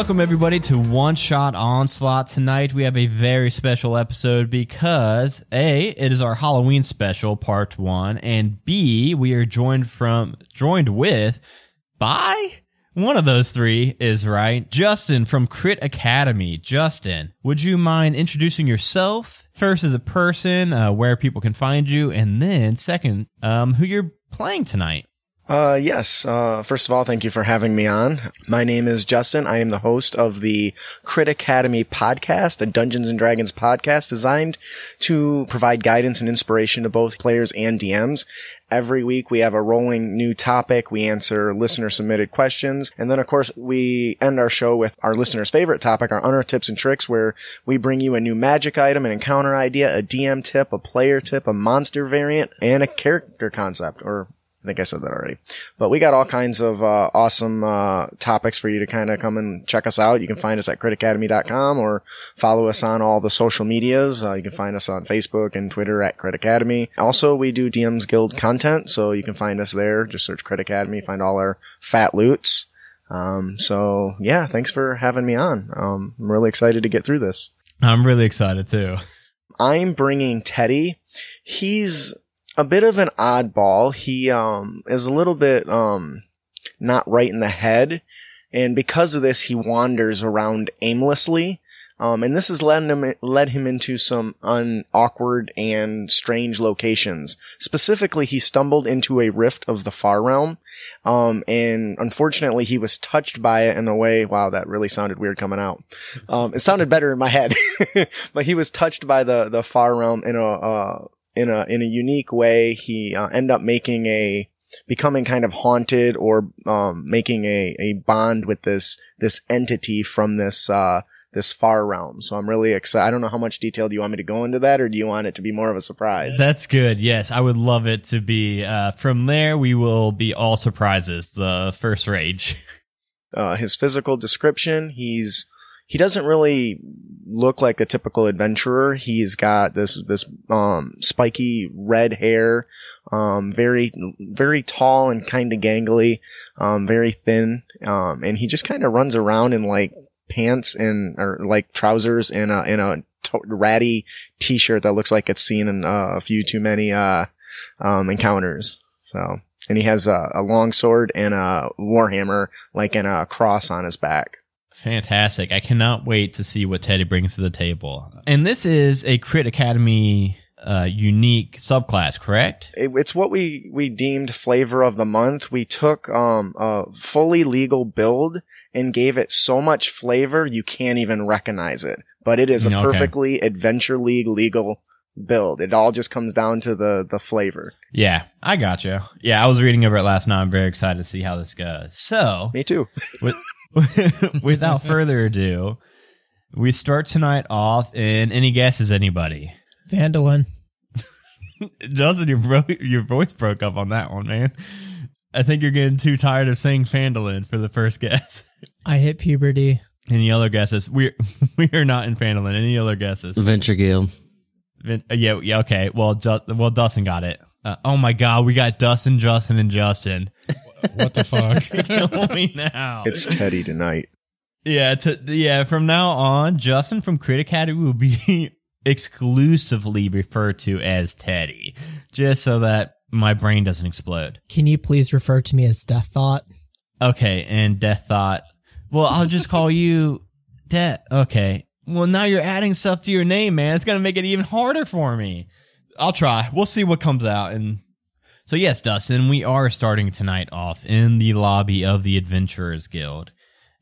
Welcome, everybody, to One Shot Onslaught. Tonight, we have a very special episode because A, it is our Halloween special, part one, and B, we are joined from, joined with by one of those three is right. Justin from Crit Academy. Justin, would you mind introducing yourself first as a person, uh, where people can find you, and then second, um, who you're playing tonight? Uh, yes. Uh, first of all, thank you for having me on. My name is Justin. I am the host of the Crit Academy podcast, a Dungeons and Dragons podcast designed to provide guidance and inspiration to both players and DMs. Every week we have a rolling new topic. We answer listener submitted questions. And then of course we end our show with our listener's favorite topic, our honor tips and tricks, where we bring you a new magic item, an encounter idea, a DM tip, a player tip, a monster variant, and a character concept or I think I said that already. But we got all kinds of uh, awesome uh, topics for you to kind of come and check us out. You can find us at critacademy.com or follow us on all the social medias. Uh, you can find us on Facebook and Twitter at Crit Academy. Also, we do DM's Guild content, so you can find us there. Just search Crit Academy, find all our fat loots. Um, so yeah, thanks for having me on. Um, I'm really excited to get through this. I'm really excited too. I'm bringing Teddy. He's a bit of an oddball. He um is a little bit um not right in the head, and because of this, he wanders around aimlessly. Um, and this has led him led him into some un awkward and strange locations. Specifically, he stumbled into a rift of the far realm, um, and unfortunately, he was touched by it in a way. Wow, that really sounded weird coming out. Um, it sounded better in my head, but he was touched by the the far realm in a uh, in a in a unique way. He uh, ended up making a becoming kind of haunted or um, making a, a bond with this this entity from this uh, this far realm. So I'm really excited. I don't know how much detail do you want me to go into that, or do you want it to be more of a surprise? That's good. Yes, I would love it to be. Uh, from there, we will be all surprises. The first rage. Uh, his physical description: he's he doesn't really look like a typical adventurer. He's got this this um, spiky red hair, um, very very tall and kind of gangly, um, very thin, um, and he just kind of runs around in like pants and or like trousers and a in a t- ratty t-shirt that looks like it's seen in uh, a few too many uh, um, encounters. So, and he has a, a long sword and a warhammer like in a cross on his back. Fantastic. I cannot wait to see what Teddy brings to the table. And this is a Crit Academy uh, unique subclass, correct? It, it's what we, we deemed flavor of the month. We took um, a fully legal build and gave it so much flavor you can't even recognize it. But it is a Okay. perfectly Adventure League legal build. It all just comes down to the the flavor. Yeah, I got you. Yeah, I was reading over it last night. I'm very excited to see how this goes. So, Me too. with, without further ado, we start tonight off in any guesses, anybody? Phandalin. Justin, your bro- your voice broke up on that one, man. I think you're getting too tired of saying Phandalin for the first guess. I hit puberty. Any other guesses? We we are not in Phandalin. Any other guesses? Venture Gale. Vin- uh, yeah, yeah, okay. Well, Ju- well, Dustin got it. Uh, oh my God, we got Dustin, Justin, and Justin. What the fuck? Kill me now. It's Teddy tonight. Yeah, to, yeah. From now on, Justin from Crit Academy will be exclusively referred to as Teddy, just so that my brain doesn't explode. Can you please refer to me as Death Thought? Okay, and Death Thought. Well, I'll just call you Death. Okay. Well, now you're adding stuff to your name, man. It's gonna make it even harder for me. I'll try. We'll see what comes out. And so, yes, Dustin, we are starting tonight off in the lobby of the Adventurers Guild.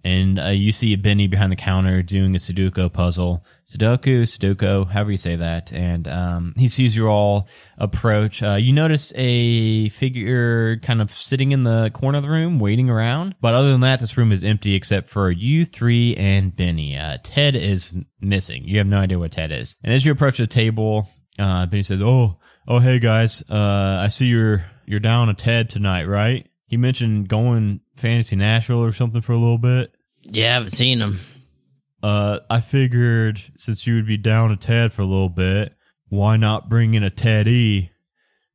And uh, you see Benny behind the counter doing a Sudoku puzzle. Sudoku, Sudoku, however you say that. And um, he sees you all approach. Uh, you notice a figure kind of sitting in the corner of the room, waiting around. But other than that, this room is empty except for you three and Benny. Uh, Ted is missing. You have no idea what Ted is. And as you approach the table, uh, Benny says, "Oh, oh, hey guys, uh, I see you're you're down a Ted tonight, right? He mentioned going Fantasy Nashville or something for a little bit. Yeah, I haven't seen him. Uh, I figured since you would be down a Ted for a little bit, why not bring in a Teddy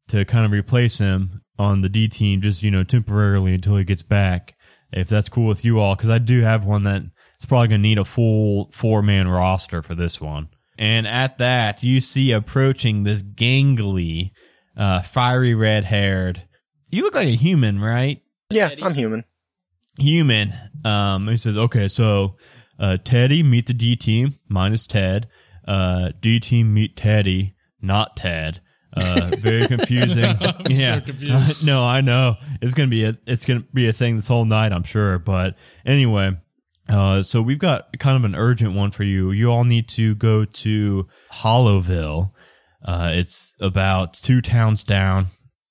to kind of replace him on the D team, just you know temporarily until he gets back, if that's cool with you all, because I do have one that it's probably gonna need a full four man roster for this one. And at that, you see approaching this gangly, uh, fiery red haired. You look like a human, right? Yeah, I'm human. Human. Um, he says, okay, so, uh, Teddy meet the D team minus Ted. Uh, D team meet Teddy, not Ted. Uh, very confusing. I'm so confused. no, I know it's gonna be a it's gonna be a thing this whole night. I'm sure. But anyway, uh, so we've got kind of an urgent one for you. You all need to go to Hollowville. Uh, it's about two towns down.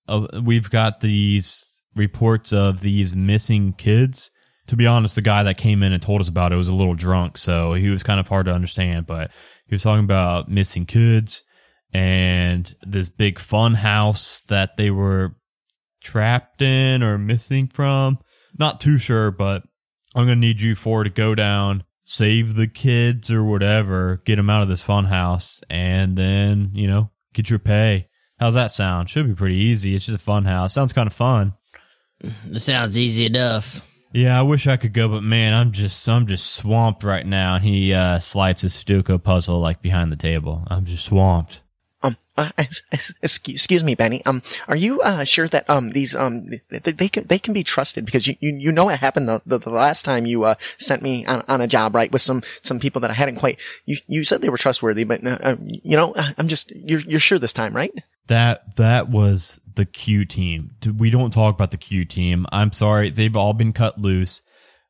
Uh, we've got these reports of these missing kids. To be honest, the guy that came in and told us about it was a little drunk, so he was kind of hard to understand. But he was talking about missing kids and this big fun house that they were trapped in or missing from. Not too sure, but I'm gonna need you four to go down, save the kids or whatever, get them out of this fun house, and then you know get your pay. How's that sound? Should be pretty easy. It's just a fun house. Sounds kind of fun. It sounds easy enough. Yeah, I wish I could go, but man, I'm just I'm just swamped right now. And he uh, slides his Sudoku puzzle like behind the table. I'm just swamped. Um, uh, excuse, me, Benny. Um, are you uh, sure that um these um they, they can they can be trusted because you you, you know what happened the, the, the last time you uh sent me on, on a job right with some some people that I hadn't quite you you said they were trustworthy but uh, uh, you know uh, I'm just you're you're sure this time right? That that was the Q team. We don't talk about the Q team. I'm sorry, they've all been cut loose.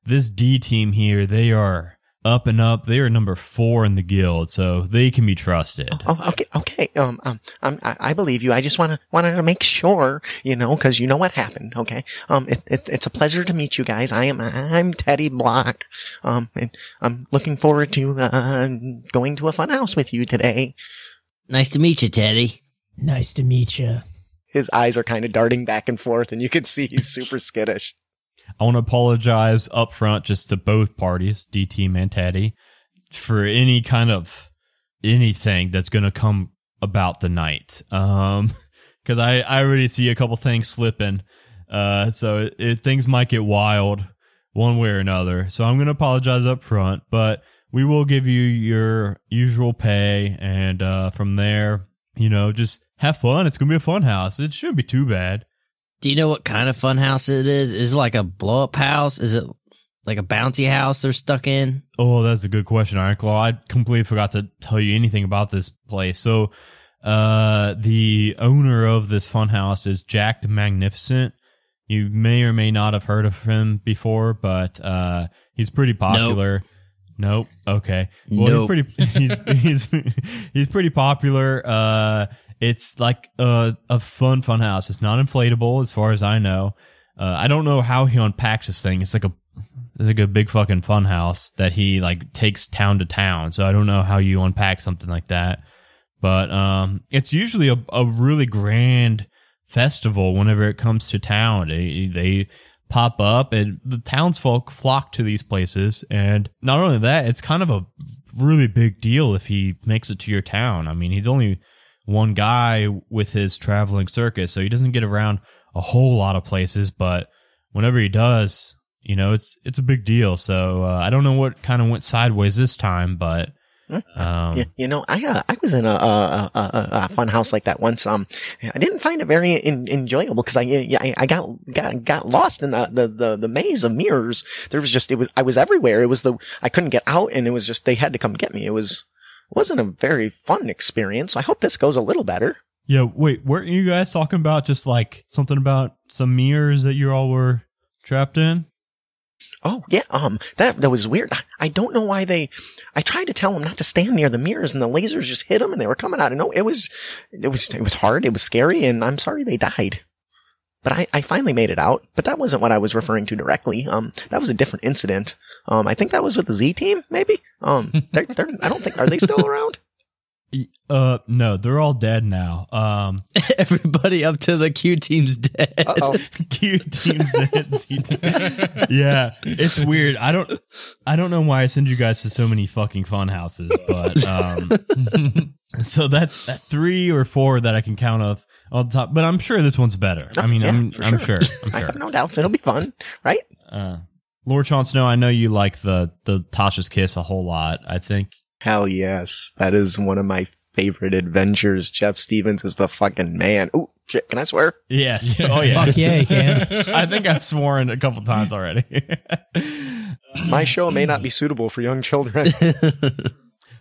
This D team here, they are up and up. They are number four in the guild, so they can be trusted. Oh, okay, okay. Um, um, um I, I believe you. I just wanna wanted to make sure, you know, because you know what happened. Okay. Um, it, it, it's a pleasure to meet you guys. I am I'm Teddy Block. Um, and I'm looking forward to uh going to a fun house with you today. Nice to meet you, Teddy. Nice to meet you. His eyes are kind of darting back and forth, and you can see he's super skittish. I want to apologize up front just to both parties, D team and for any kind of anything that's going to come about the night. Um, cause I, I already see a couple things slipping. Uh, so it, it, things might get wild one way or another. So I'm going to apologize up front, but we will give you your usual pay. And, uh, from there, you know, just have fun. It's going to be a fun house. It shouldn't be too bad. Do you know what kind of fun house it is? Is it like a blow up house? Is it like a bouncy house they're stuck in? Oh, that's a good question, Ironclaw. I completely forgot to tell you anything about this place. So, uh, the owner of this fun house is Jack the Magnificent. You may or may not have heard of him before, but uh, he's pretty popular. Nope. Okay. Well, Nope. he's pretty. He's he's he's pretty popular. Uh, it's like a a fun fun house. It's not inflatable, as far as I know. Uh, I don't know how he unpacks this thing. It's like a it's like a big fucking fun house that he like takes town to town. So I don't know how you unpack something like that. But um, it's usually a, a really grand festival whenever it comes to town. They, they pop up and the townsfolk flock to these places. And not only that, it's kind of a really big deal if he makes it to your town. I mean, he's only one guy with his traveling circus, so he doesn't get around a whole lot of places. But whenever he does, you know, it's it's a big deal. So uh, I don't know what kind of went sideways this time, but um, Yeah, you know, I uh, I was in a, a, a, a, a fun house like that once. Um, I didn't find it very in, enjoyable because I, I I got got got lost in the, the the the maze of mirrors. There was just it was I was everywhere. It was the I couldn't get out, and it was just they had to come get me. It was wasn't a very fun experience. I hope this goes a little better. Yeah, wait, weren't you guys talking about just like something about some mirrors that you all were trapped in? Oh yeah, um, that that was weird. I don't know why they. I tried to tell them not to stand near the mirrors, and the lasers just hit them, and they were coming out. of no, it was, it was, it was hard. It was scary, and I'm sorry they died. But I, I finally made it out. But that wasn't what I was referring to directly. Um, that was a different incident. Um, I think that was with the Z team, maybe. Um, they're, they're, I don't think are they still around? Uh, no, they're all dead now. Um, Everybody up to the Q team's dead. Uh oh. Q teams dead. Z team. Yeah, it's weird. I don't, I don't know why I send you guys to so many fucking fun houses, but um, so that's three or four that I can count off on the top. But I'm sure this one's better. I mean, Yeah, I'm, for I'm sure. sure. I'm I sure. have no doubts. It'll be fun, right? Uh, Lord Jon Snow, I know you like the the Tasha's Kiss a whole lot. I think. Hell yes. That is one of my favorite adventures. Jeff Stevens is the fucking man. Ooh, shit, can I swear? Yes. Oh yeah. Fuck yeah, you can. I think I've sworn a couple times already. My show may not be suitable for young children.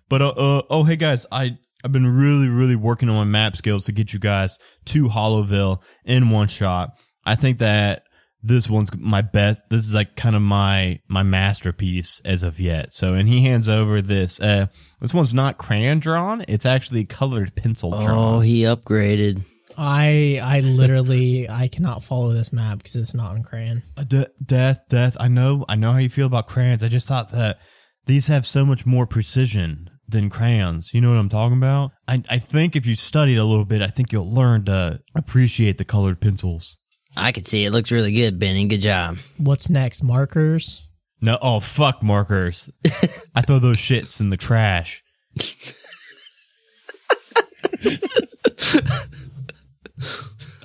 But uh, uh oh hey guys, I I've been really really working on my map skills to get you guys to Hollowville in one shot. I think that this one's my best. This is like kind of my my masterpiece as of yet. So and he hands over this. Uh, this one's not crayon drawn. It's actually colored pencil drawn. Oh, he upgraded. I I literally I cannot follow this map because it's not in crayon. Uh, de- death, death. I know, I know how you feel about crayons. I just thought that these have so much more precision than crayons. You know what I'm talking about? I, I think if you studied a little bit, I think you'll learn to appreciate the colored pencils. I can see it looks really good, Benny. Good job. What's next? Markers. No, oh fuck markers. I throw those shits in the trash.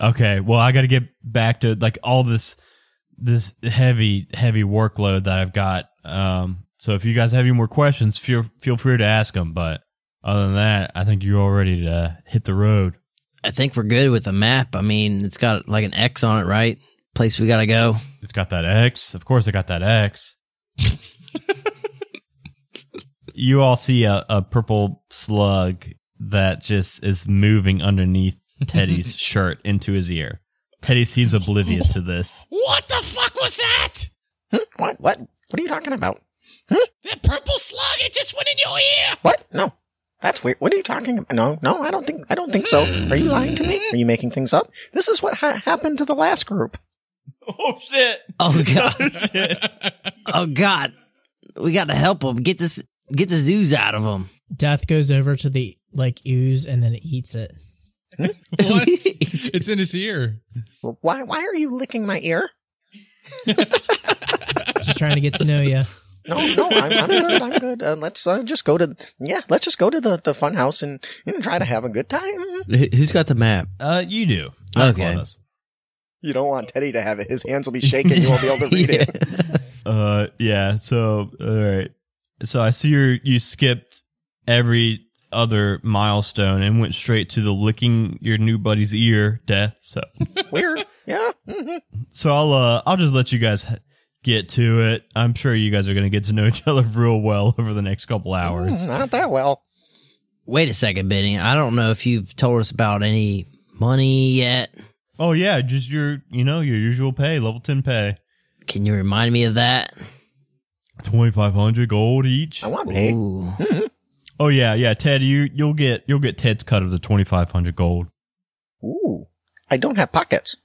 okay, well I got to get back to like all this this heavy heavy workload that I've got. Um so if you guys have any more questions, feel feel free to ask them, but other than that, I think you're all ready to hit the road. I think we're good with the map. I mean, it's got like an X on it, right? Place we gotta go. It's got that X. Of course, I got that X. you all see a, a purple slug that just is moving underneath Teddy's shirt into his ear. Teddy seems oblivious to this. What the fuck was that? what? What? What are you talking about? Hmm? That purple slug, it just went in your ear. What? No. That's weird. What are you talking about? No, no, I don't think, I don't think so. Are you lying to me? Are you making things up? This is what ha- happened to the last group. Oh shit! Oh, oh god. shit! oh god. We gotta help him. Get this get the zoos out of him. Death goes over to the like ooze and then it eats it. Hmm? What? it's in his ear. Well, why, why are you licking my ear? Just trying to get to know you. No, no, I'm, I'm good. I'm good. Uh, let's uh, just go to, yeah, let's just go to the, the fun house and, and try to have a good time. Who's got the map? Uh, you do. Okay. Close. You don't want Teddy to have it. His hands will be shaking. You won't be able to read it. Uh, yeah. So, all right. So I see you. You skipped every other milestone and went straight to the licking your new buddy's ear death. So, Weird. Yeah. mhm. so I'll uh, I'll just let you guys get to it. I'm sure you guys are gonna get to know each other real well over the next couple hours. Mm, Not that well. Wait a second, Benny. I don't know if you've told us about any money yet. Oh yeah, just your you know your usual pay, level ten pay, Can you remind me of that? twenty five hundred gold each. I want pay. Ooh. Oh yeah, yeah, Ted, you you'll get you'll get Ted's cut of the twenty five hundred gold. Ooh. I don't have pockets.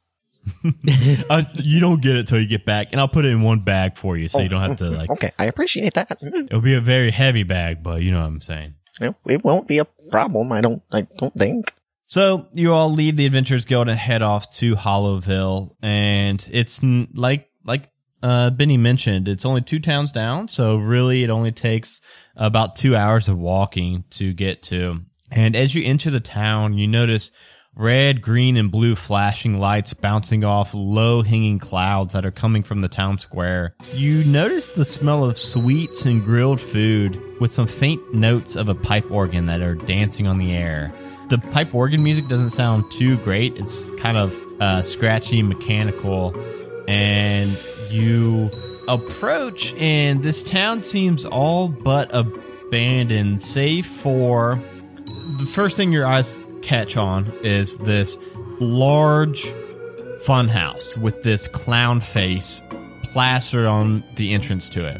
uh, you don't get it till you get back, and I'll put it in one bag for you, so you don't have to like. Okay, I appreciate that. Mm, It'll be a very heavy bag, but you know what I'm saying. It it won't be a problem. I don't. I don't think. So you all leave the Adventurers Guild and head off to Hollowville, and it's n- like like uh, Benny mentioned, it's only two towns down, so really it only takes about two hours of walking to get to. And as you enter the town, you notice red, green, and blue flashing lights bouncing off low hanging clouds that are coming from the town square. You notice the smell of sweets and grilled food with some faint notes of a pipe organ that are dancing on the air. The pipe organ music doesn't sound too great. It's kind of uh, scratchy, mechanical, and you approach, and this town seems all but abandoned, save for the first thing your eyes catch on is this large funhouse with this clown face plastered on the entrance to it.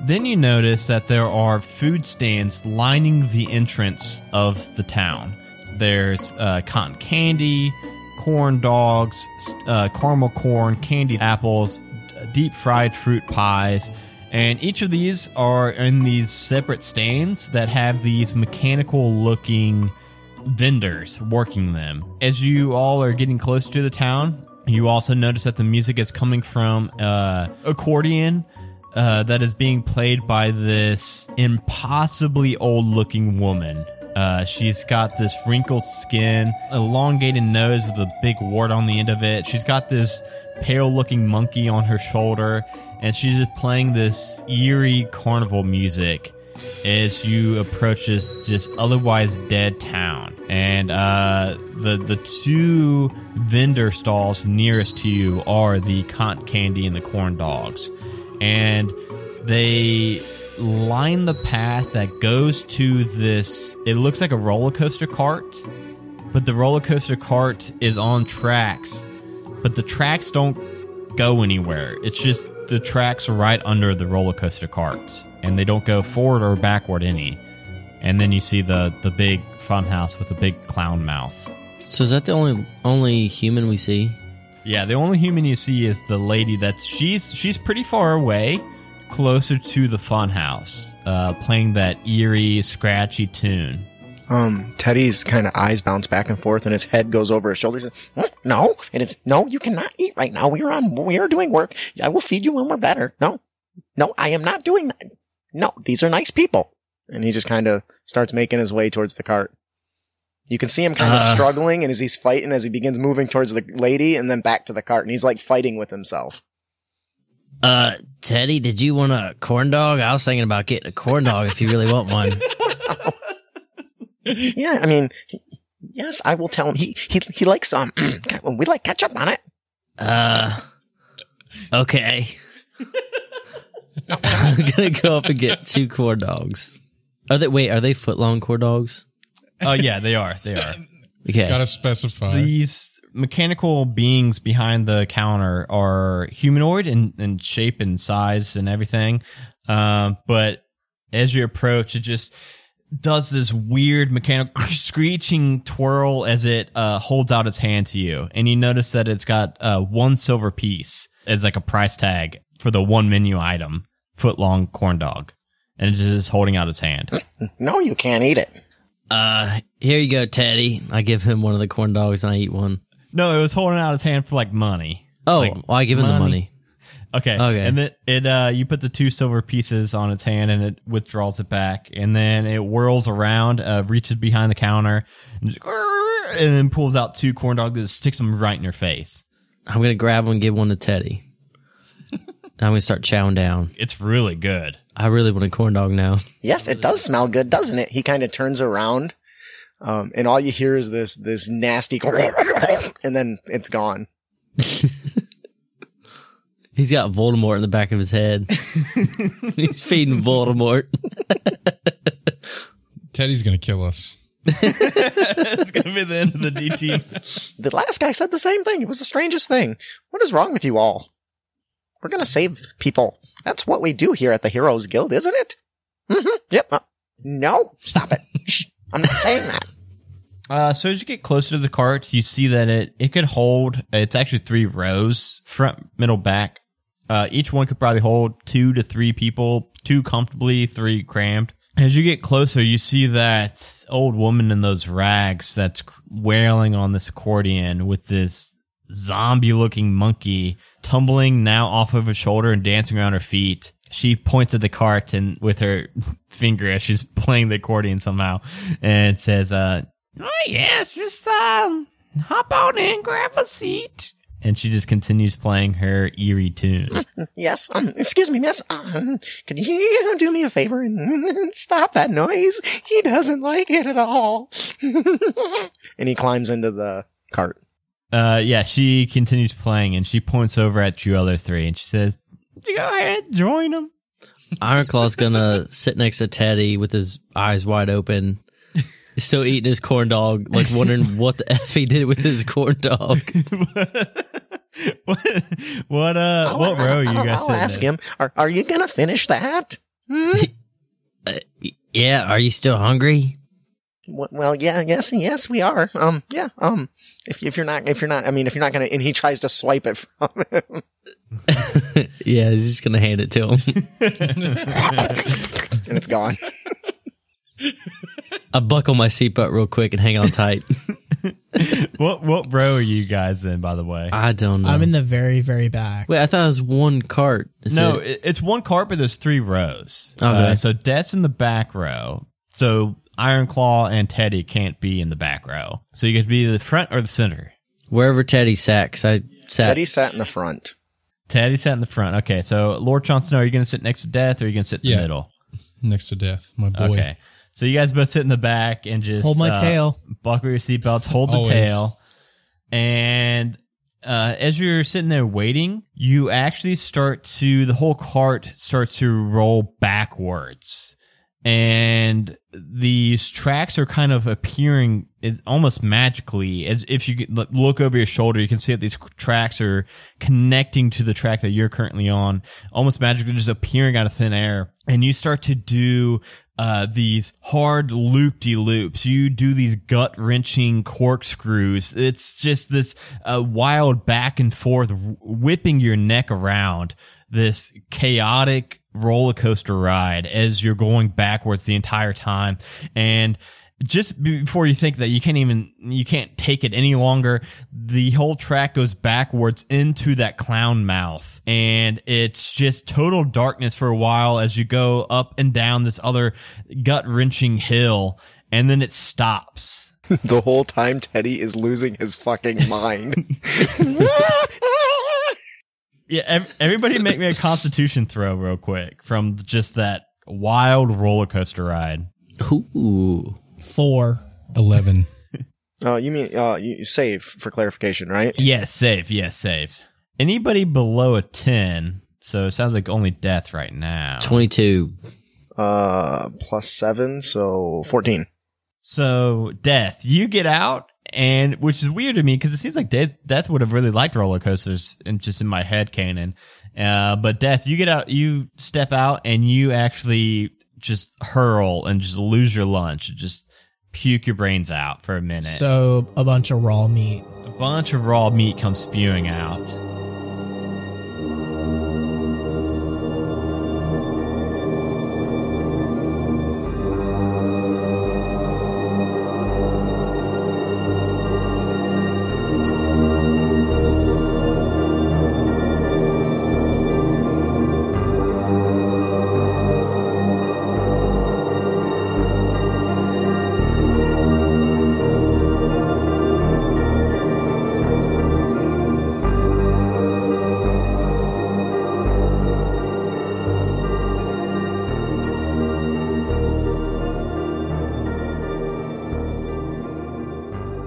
Then you notice that there are food stands lining the entrance of the town. There's uh, cotton candy, corn dogs, uh, caramel corn, candied apples, deep fried fruit pies, and each of these are in these separate stands that have these mechanical looking vendors working them. As you all are getting close to the town, you also notice that the music is coming from uh, accordion uh, that is being played by this impossibly old looking woman. Uh, she's got this wrinkled skin, elongated nose with a big wart on the end of it. She's got this pale looking monkey on her shoulder, and she's just playing this eerie carnival music as you approach this just otherwise dead town. And uh, the the two vendor stalls nearest to you are the cotton candy and the corn dogs, and they line the path that goes to this. It looks like a roller coaster cart, but the roller coaster cart is on tracks, but the tracks don't go anywhere. It's just the tracks right under the roller coaster cart, and they don't go forward or backward any. And then you see the the big fun house with the big clown mouth. So is that the only only human we see? Yeah, the only human you see is the lady that's she's she's pretty far away, closer to the fun house, uh, playing that eerie, scratchy tune. Um, Teddy's kind of eyes bounce back and forth, and his head goes over his shoulders. "Hmm, No, and it's no. You cannot eat right now. We are on. We are doing work. I will feed you when we're better. No, no, I am not doing that. No, these are nice people. And he just kind of starts making his way towards the cart. You can see him kind of Uh. struggling, and as he's fighting, as he begins moving towards the lady, and then back to the cart, and he's like fighting with himself. Uh, Teddy, did you want a corn dog? I was thinking about getting a corn dog if you really want one. Yeah, I mean, he- yes, I will tell him. He he he likes um, we like ketchup on it. Uh, okay. I'm gonna go up and get two corn dogs. Are they wait? Are they foot long corn dogs? Oh yeah, they are. They are. Okay. Gotta specify. These mechanical beings behind the counter are humanoid in, in shape and size and everything. Um, but as you approach, it just does this weird mechanical screeching twirl as it uh, holds out its hand to you. And you notice that it's got uh, one silver piece as like a price tag for the one menu item, foot long corn dog. And it's just holding out its hand. No, you can't eat it. Uh, here you go, Teddy. I give him one of the corn dogs and I eat one. No, it was holding out its hand for like money. Oh, Like, well, I give him the money. money. Okay. Okay. And then it uh you put the two silver pieces on its hand and it withdraws it back and then it whirls around, uh reaches behind the counter and, just, and then pulls out two corn dogs and sticks them right in your face. I'm gonna grab one, and give one to Teddy. And I'm gonna start chowing down. It's really good. I really want a corn dog now. Yes, it does smell good, doesn't it? He kind of turns around, um, and all you hear is this this nasty, and then it's gone. He's got Voldemort in the back of his head. He's feeding Voldemort. Teddy's gonna kill us. it's gonna be the end of the DT. The last guy said the same thing. It was the strangest thing. What is wrong with you all? We're gonna save people. That's what we do here at the Heroes Guild, isn't it? hmm Yep. Uh, no, stop it. I'm not saying that. Uh, so as you get closer to the cart, you see that it it could hold. It's actually three rows, front, middle, back. Uh, each one could probably hold two to three people, two comfortably, three crammed. As you get closer, you see that old woman in those rags that's wailing on this accordion with this zombie-looking monkey tumbling now off of her shoulder and dancing around her feet. She points at the cart and with her finger as she's playing the accordion somehow, and says, "Uh, Oh, yes, just um, hop on in, grab a seat. And she just continues playing her eerie tune. Yes. Um, excuse me, miss. Um, could you do me a favor and stop that noise? He doesn't like it at all. and he climbs into the cart. Uh, yeah, she continues playing and she points over at you other three and she says, Go ahead, join them. Ironclaw's gonna sit next to Teddy with his eyes wide open, still eating his corn dog, like wondering what the f he did with his corn dog. what, what, uh, what row are you I'll, guys I'll ask in? him. Are, are you gonna finish that? Hmm? Yeah, are you still hungry? W- Well, yeah, yes, yes, we are. Um, yeah. Um, if if you're not, if you're not, I mean, if you're not gonna, and he tries to swipe it from him, yeah, he's just gonna hand it to him. and it's gone. I buckle my seatbelt real quick and hang on tight. What, what row are you guys in, by the way? I don't know. I'm in the very, very back. Wait, I thought it was one cart. Is no, it- it- it's one cart, but there's three rows. Okay. Uh, so Death's in the back row. So Iron Claw and Teddy can't be in the back row. So you get to be the front or the center. Wherever Teddy sat, 'cause I sat. Teddy sat in the front. Teddy sat in the front. Okay, so Lord Jon Snow, are you going to sit next to Death or are you going to sit in Yeah. the middle? Next to death, my boy. Okay. So you guys both sit in the back and just Hold my uh, tail. buckle your seatbelts, hold the Always. tail, and uh, as you're sitting there waiting, you actually start to the whole cart starts to roll backwards, and these tracks are kind of appearing it's almost magically as if you look- over your shoulder you can see that these tracks are connecting to the track that you're currently on almost magically just appearing out of thin air and you start to do uh, these hard loop-de-loops. You do these gut-wrenching corkscrews. It's just this uh, wild back and forth, whipping your neck around. This chaotic roller coaster ride as you're going backwards the entire time. And just before you think that you can't even you can't take it any longer the whole track goes backwards into that clown mouth and it's just total darkness for a while as you go up and down this other gut-wrenching hill and then it stops The whole time Teddy is losing his fucking mind. yeah ev- everybody make me a constitution throw real quick from just that wild roller coaster ride Ooh. Four. Eleven. Oh, you mean uh, you save for clarification, right? yes save yes save anybody below a 10 so it sounds like only death right now 22. Uh, plus seven, so fourteen. So, Death, you get out, and which is weird to me because it seems like Death, Death would have really liked roller coasters, and just in my head canon. Uh, but Death, you get out, you step out, and you actually just hurl and just lose your lunch, and just puke your brains out for a minute. So a bunch of raw meat. a bunch of raw meat comes spewing out.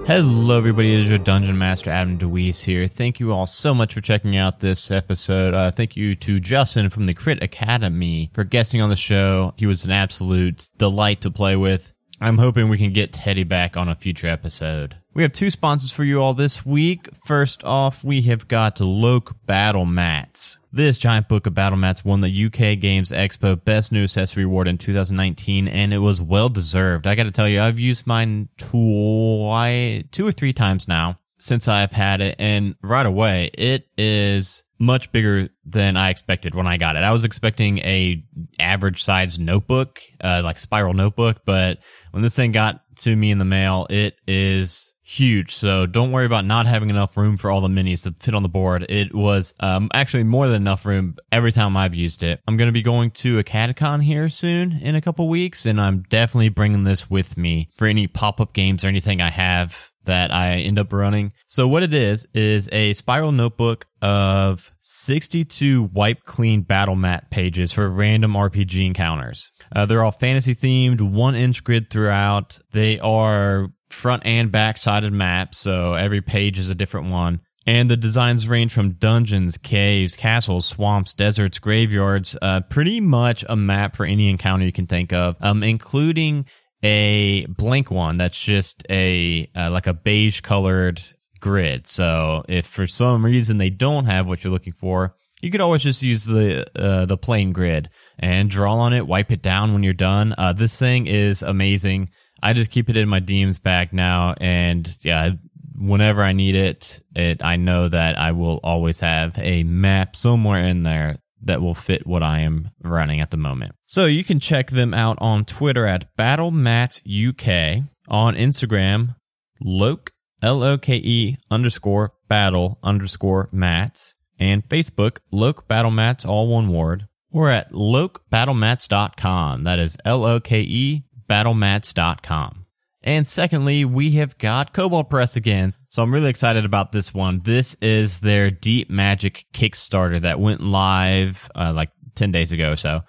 Hello, everybody. It is your Dungeon Master, Adam DeWeese here. Thank you all so much for checking out this episode. Uh, thank you to Justin from the Crit Academy for guesting on the show. He was an absolute delight to play with. I'm hoping we can get Teddy back on a future episode. We have two sponsors for you all this week. First off, we have got Loke Battle Mats. This giant book of battle mats won the UK Games Expo Best New Accessory Award in 2019, and it was well deserved. I got to tell you, I've used mine twi- two or three times now since I've had it, and right away, it is much bigger than I expected when I got it. I was expecting a average size notebook, uh, like spiral notebook, but when this thing got to me in the mail, it is huge. So don't worry about not having enough room for all the minis to fit on the board. It was um, actually more than enough room every time I've used it. I'm going to be going to a CatCon here soon in a couple weeks, and I'm definitely bringing this with me for any pop up games or anything I have that I end up running. So what it is is a spiral notebook of 62 wipe clean battle mat pages for random RPG encounters. Uh, they're all fantasy themed, one inch grid throughout. They are front and back sided maps, so every page is a different one. And the designs range from dungeons, caves, castles, swamps, deserts, graveyards, uh, pretty much a map for any encounter you can think of, um, including a blank one that's just a uh, like a beige colored grid. So if for some reason they don't have what you're looking for, you could always just use the uh, the plain grid and draw on it, wipe it down when you're done. Uh, this thing is amazing. I just keep it in my DM's bag now, and yeah, whenever I need it, it I know that I will always have a map somewhere in there that will fit what I am running at the moment. So you can check them out on Twitter at BattleMatsUK, on Instagram, Loke, L-O-K-E underscore battle underscore mats, and Facebook, Loke Battle Mats, all one word. We're at lokebattlemats.com. That is L-O-K-E battlemats.com. And secondly, we have got Kobold Press again. So I'm really excited about this one. This is their Deep Magic Kickstarter that went live uh, like 10 days ago or so.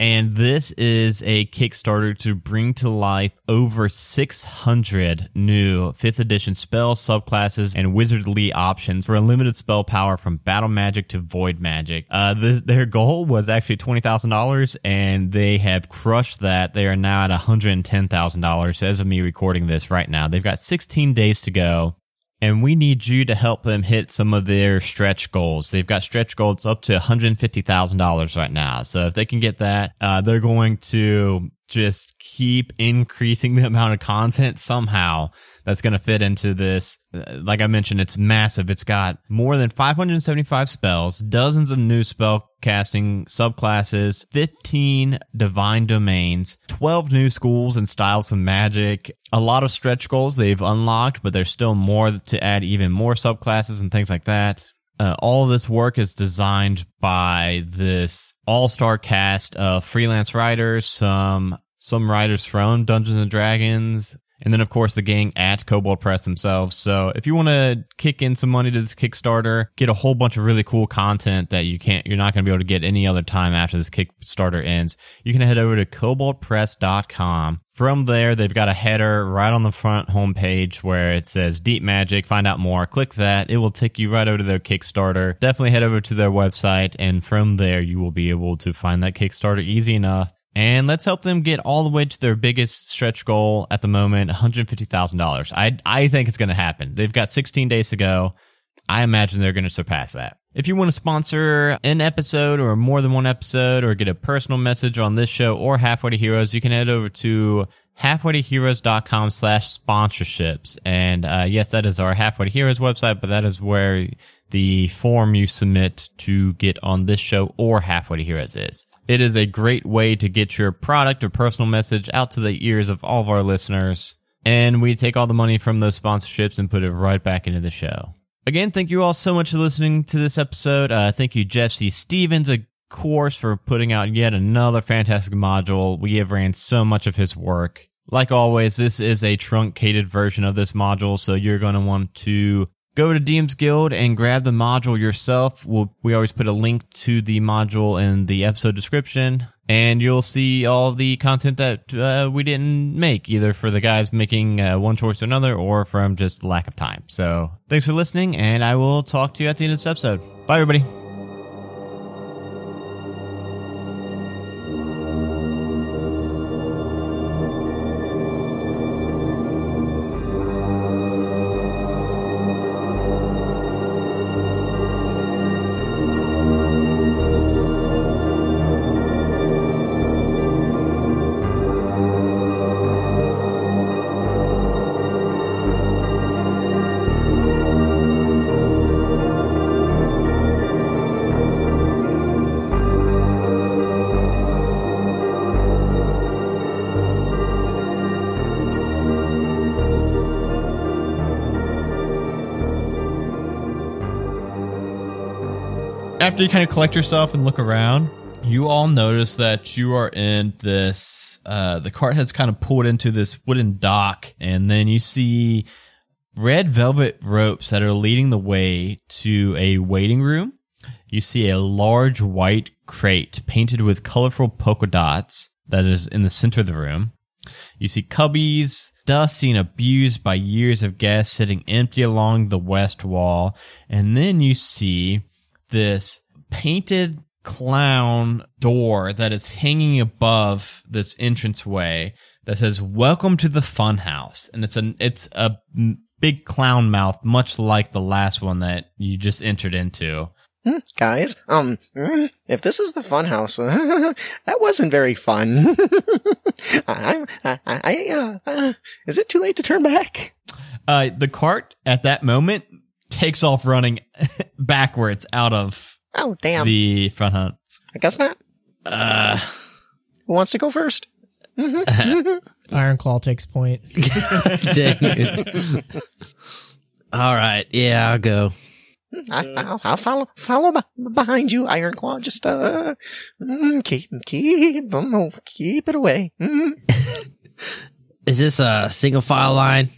And this is a Kickstarter to bring to life over 600 new 5th edition spells, subclasses, and wizardly options for unlimited spell power from battle magic to void magic. Uh, this, their goal was actually $20,000 and they have crushed that. They are now at $110,000 as of me recording this right now. They've got 16 days to go and we need you to help them hit some of their stretch goals. They've got stretch goals up to $150,000 right now. So if they can get that, uh, they're going to just keep increasing the amount of content somehow that's going to fit into this. Like I mentioned, it's massive. It's got more than 575 spells, dozens of new spell casting subclasses, 15 divine domains, 12 new schools and styles of magic, a lot of stretch goals they've unlocked, but there's still more to add even more subclasses and things like that. Uh, all this work is designed by this all-star cast of freelance writers, some some writers from Dungeons and Dragons, and then of course the gang at Kobold Press themselves. So if you want to kick in some money to this Kickstarter, get a whole bunch of really cool content that you can't, you're not going to be able to get any other time after this Kickstarter ends, you can head over to koboldpress.com. From there, they've got a header right on the front homepage where it says Deep Magic, find out more. Click that. It will take you right over to their Kickstarter. Definitely head over to their website. And from there, you will be able to find that Kickstarter easy enough. And let's help them get all the way to their biggest stretch goal at the moment, $150,000. I, I think it's going to happen. They've got 16 days to go. I imagine they're going to surpass that. If you want to sponsor an episode or more than one episode or get a personal message on this show or Halfway to Heroes, you can head over to halfwaytoheroes.com slash sponsorships. And, uh, yes, that is our Halfway to Heroes website, but that is where the form you submit to get on this show or Halfway to Heroes is. It is a great way to get your product or personal message out to the ears of all of our listeners. And we take all the money from those sponsorships and put it right back into the show. Again, thank you all so much for listening to this episode. Uh, thank you, Jeff Stevens, of course, for putting out yet another fantastic module. We have ran so much of his work. Like always, this is a truncated version of this module, so you're going to want to go to DM's Guild and grab the module yourself. We'll, we always put a link to the module in the episode description, and you'll see all the content that uh, we didn't make, either for the guys making uh, one choice or another, or from just lack of time. So thanks for listening, and I will talk to you at the end of this episode. Bye, everybody. After you kind of collect yourself and look around, you all notice that you are in this. Uh, the cart has kind of pulled into this wooden dock, and then you see red velvet ropes that are leading the way to a waiting room. You see a large white crate painted with colorful polka dots that is in the center of the room. You see cubbies, dusty and abused by years of guests sitting empty along the west wall. And then you see this painted clown door that is hanging above this entranceway that says "Welcome to the Funhouse," and it's a it's a big clown mouth, much like the last one that you just entered into. Hmm, Guys, um, mm, if this is the funhouse, that wasn't very fun. I, I, I, uh, uh, is it too late to turn back? Uh, the cart at that moment takes off running backwards out of Oh, damn. the front house. I guess not. Uh, Who wants to go first? Iron Claw takes point. Dang it. All right. Yeah, I'll go. I, I'll, I'll follow, follow behind you, Iron Claw. Just, uh, mm, keep, keep, um, keep it away. Mm. Is this a single file line?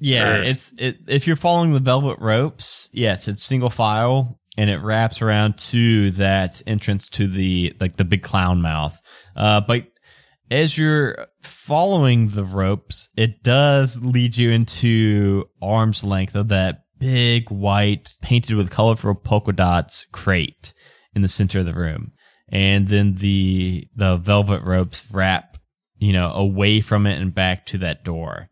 Yeah, Or- it's it. If you're following the velvet ropes, yes, it's single file and it wraps around to that entrance to the like the big clown mouth. Uh, but as you're following the ropes, it does lead you into arm's length of that big white painted with colorful polka dots crate in the center of the room, and then the the velvet ropes wrap you know away from it and back to that door.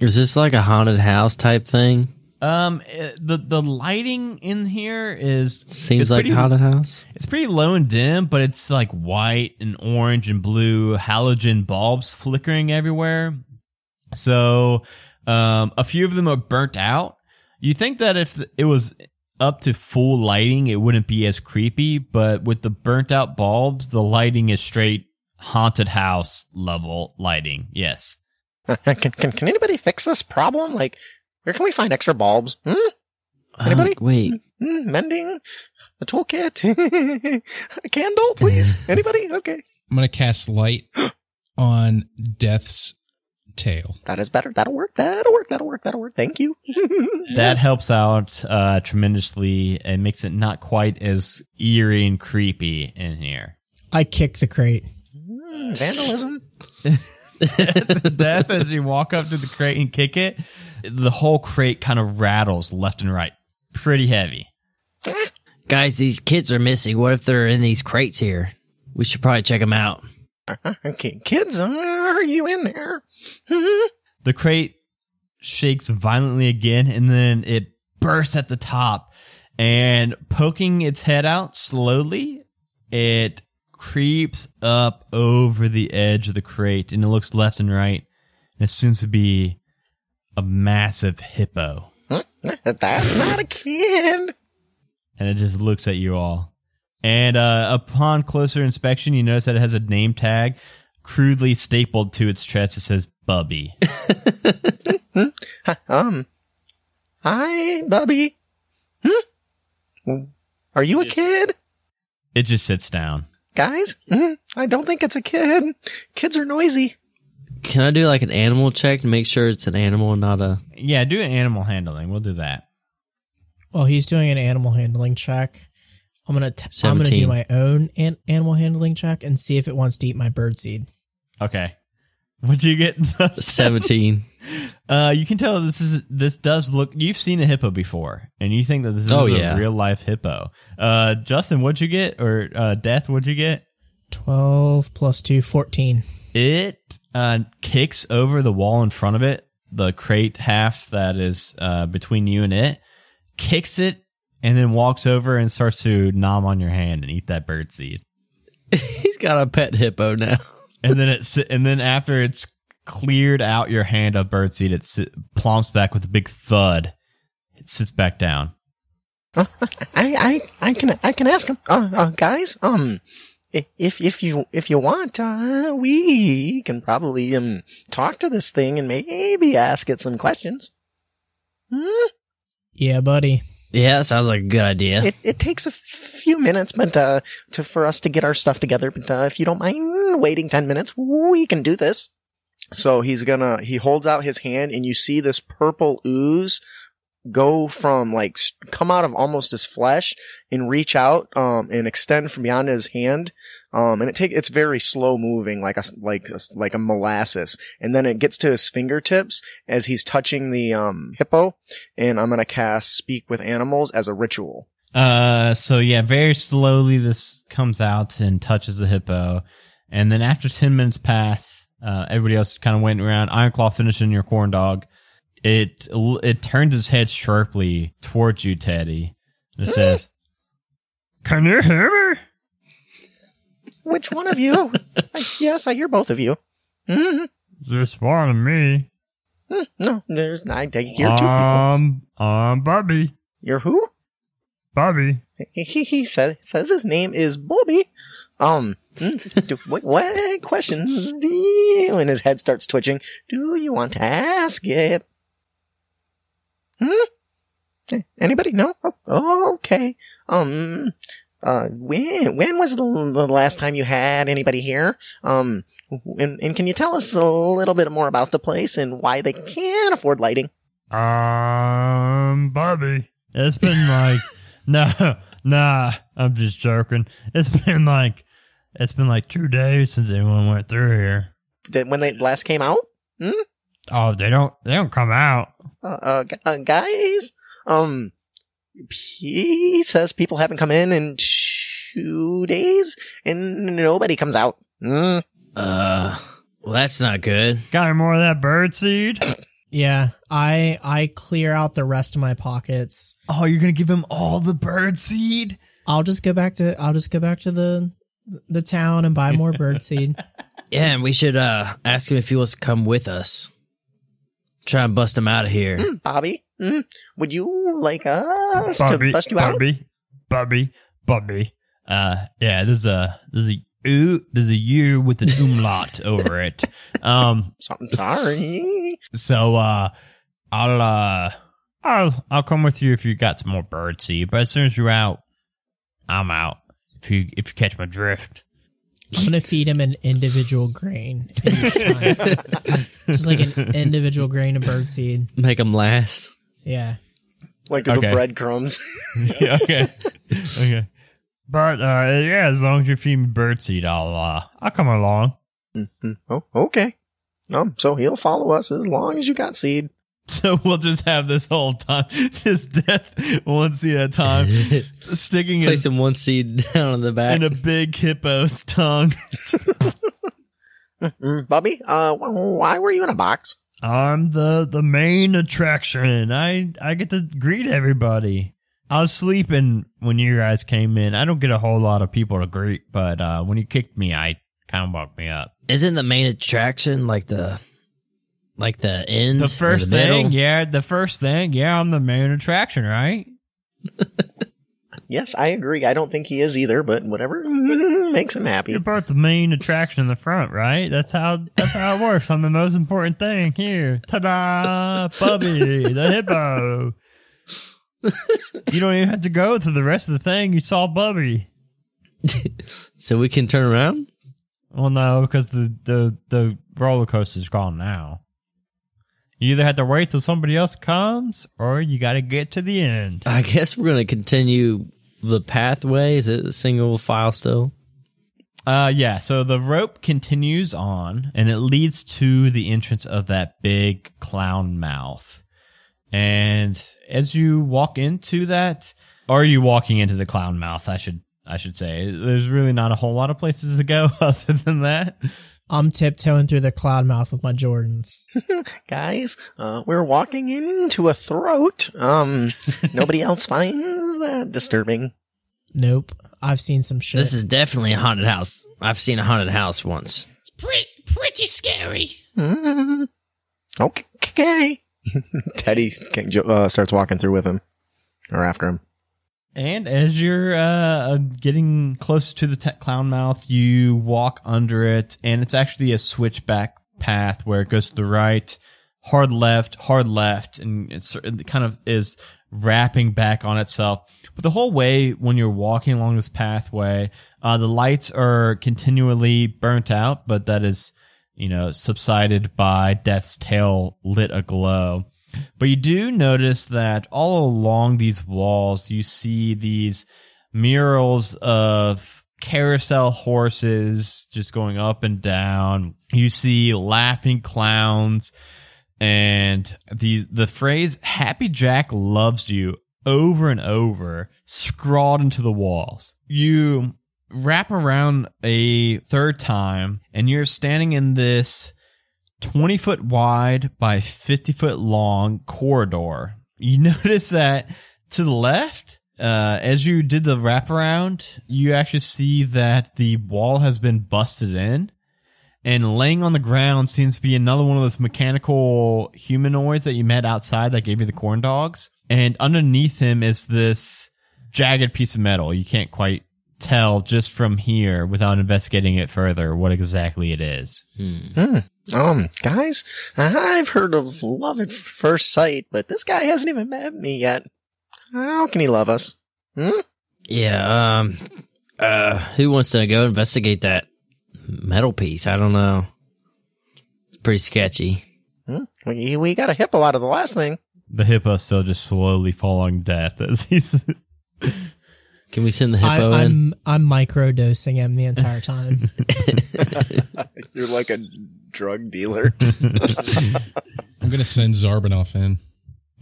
Is this like a haunted house type thing? Um, eh, the the lighting in here is Seems it's like pretty, a haunted house. It's pretty low and dim, but it's like white and orange and blue halogen bulbs flickering everywhere. So, um, a few of them are burnt out. You think that if it was up to full lighting, it wouldn't be as creepy, but with the burnt out bulbs, the lighting is straight haunted house level lighting. Yes. can, can can anybody fix this problem? Like, where can we find extra bulbs? Hmm? Anybody? Uh, wait, Hmm, mending? A toolkit? a candle, please? Anybody? Okay. I'm gonna cast light on Death's tail. That is better. That'll work. That'll work. That'll work. That'll work. Thank you. That helps out uh, tremendously and makes it not quite as eerie and creepy in here. I kick the crate. Hmm, vandalism. Death, as you walk up to the crate and kick it, the whole crate kind of rattles left and right. Pretty heavy. guys, these kids are missing. What if they're in these crates here? We should probably check them out. Okay, kids, uh, are you in there? The crate shakes violently again and then it bursts at the top and poking its head out slowly, it creeps up over the edge of the crate and it looks left and right. And it seems to be a massive hippo. That's not a kid. and it just looks at you all. And uh, upon closer inspection, you notice that it has a name tag crudely stapled to its chest. It says Bubby. Um, hi, Bubby. Hmm? Are you a kid? it just sits down. Guys, Hmm? I don't think it's a kid. Kids are noisy. Can I do like an animal check to make sure it's an animal and not a? Yeah, do an animal handling. We'll do that. Well, he's doing an animal handling check, I'm gonna t- I'm gonna do my own an- animal handling check and see if it wants to eat my bird seed. Okay. What'd you get? Seventeen. Uh, you can tell this is this does look. You've seen a hippo before, and you think that this is Oh, a yeah. real life hippo. Uh, Justin, what'd you get? Or uh, Death, what'd you get? 12 plus 2, 14. it uh, kicks over the wall in front of it, the crate half that is uh, between you and it, kicks it, and then walks over and starts to nom on your hand and eat that bird seed. He's got a pet hippo now. And then it and then after it's cleared out your hand of birdseed. it si- plumps back with a big thud. It sits back down. I, I, I can, I can ask him. Uh, uh, guys, um, if, if you, if you want, uh, we can probably, um, talk to this thing and maybe ask it some questions. Hmm? Yeah, buddy. Yeah, that sounds like a good idea. It, it takes a few minutes, but, uh, to, for us to get our stuff together. But, uh, if you don't mind waiting 10 minutes, we can do this. So he's gonna, he holds out his hand and you see this purple ooze go from like, come out of almost his flesh and reach out, um, and extend from beyond his hand. Um, and it take, it's very slow moving, like a like, a like a molasses. And then it gets to his fingertips as he's touching the, um, hippo. And I'm gonna cast speak with animals as a ritual. Uh, so yeah, very slowly this comes out and touches the hippo, and then after ten minutes pass, uh, everybody else kind of waiting around. Ironclaw finishing your corn dog. It it turns its head sharply towards you, Teddy. And it says, "Can you hear me?" Which one of you? I, yes, I hear both of you. hmm Just one of me. No, there's, I, I hear two people. Um, I'm Bobby. You're who? Bobby. He, he, he says, says his name is Bobby. Um, hmm, do, what, what questions do you, and his head starts twitching, do you want to ask it? Hmm? Anybody? No? Oh, okay. Um, uh, when, when was the, the last time you had anybody here? Um, and, and can you tell us a little bit more about the place and why they can't afford lighting? Um, Bobby, it's been like, no, nah, I'm just joking. It's been like, it's been like two days since anyone went through here. That when they last came out? Hmm? Oh, they don't, they don't come out. Uh, uh, uh, guys, um, he says people haven't come in in two days and nobody comes out. Mm. Uh, well, that's not good. Got any more of that bird seed? Yeah, I I clear out the rest of my pockets. Oh, you're gonna give him all the bird seed? I'll just go back to I'll just go back to the the town and buy more birdseed. Yeah, and we should uh ask him if he wants to come with us. Try and bust him out of here. Mm, Bobby, mm, would you like us to bust you out? Bobby, Bobby, Bubby. Uh, yeah, there's a there's a ooh, there's a U with an umlaut over it. Um, So- I'm sorry. so uh, I'll uh, I'll I'll come with you if you got some more birdseed. But as soon as you're out, I'm out. If you if you catch my drift. I'm gonna feed him an individual grain each time, just like an individual grain of birdseed. Make him last. Yeah, Like Okay. the breadcrumbs. yeah, okay, okay. But uh, yeah, as long as you feed me bird seed, I'll uh, I'll come along. Mhm. oh, okay. Um, so he'll follow us as long as you got seed. So we'll just have this whole time, just death one seed at a time, sticking Place him one seed down on the back. in a big hippo's tongue. Mm, Bobby, uh, why were you in a box? I'm the the main attraction. I I get to greet everybody. I was sleeping when you guys came in. I don't get a whole lot of people to greet, but uh, when you kicked me, I kind of woke me up. Isn't the main attraction like the like the end? The first middle? thing, yeah, the first thing, yeah, I'm the main attraction, right? Yes, I agree. I don't think he is either, but whatever makes him happy. You're both the main attraction in the front, right? That's how that's how it works. I'm the most important thing here. Ta-da! Bubby, the hippo. you don't even have to go through the rest of the thing. You saw Bubby. So we can turn around. Well, no, because the the the roller coaster's gone now. You either have to wait till somebody else comes, or you got to get to the end. I guess we're gonna continue the pathway. Is it a single file still? Uh, yeah. So the rope continues on, and it leads to the entrance of that big clown mouth. And as you walk into that, are you walking into the clown mouth? I should I should say. There's really not a whole lot of places to go other than that. I'm tiptoeing through the cloud mouth with my Jordans. Guys, uh, we're walking into a throat. Um, nobody else finds that disturbing. Nope, I've seen some shit. This is definitely a haunted house. I've seen a haunted house once. It's pretty, pretty scary. Mm, okay. Teddy uh, starts walking through with him, or after him. And as you're uh, getting closer to the clown mouth, you walk under it, and it's actually a switchback path where it goes to the right, hard left, hard left, and it kind of is wrapping back on itself. But the whole way, when you're walking along this pathway, uh, the lights are continually burnt out, but that is, you know, subsided by Death's tail lit aglow. But you do notice that all along these walls, you see these murals of carousel horses just going up and down. You see laughing clowns and the, the phrase Happy Jack loves you over and over scrawled into the walls. You wrap around a third time and you're standing in this 20 foot wide by 50 foot long corridor. You notice that to the left, uh, as you did the wraparound, you actually see that the wall has been busted in. And laying on the ground seems to be another one of those mechanical humanoids that you met outside that gave you the corn dogs. And underneath him is this jagged piece of metal. You can't quite tell just from here without investigating it further what exactly it is. Um, guys, I've heard of love at first sight, but this guy hasn't even met me yet. How can he love us? Hmm? Yeah. Um. Uh. Who wants to go investigate that metal piece? I don't know. It's pretty sketchy. Hmm? We, we got a hippo out of the last thing. The hippo's still just slowly falling death as he's. Can we send the I, hippo in? I'm I'm microdosing him the entire time. You're like a drug dealer. I'm gonna send Zarbanoff in.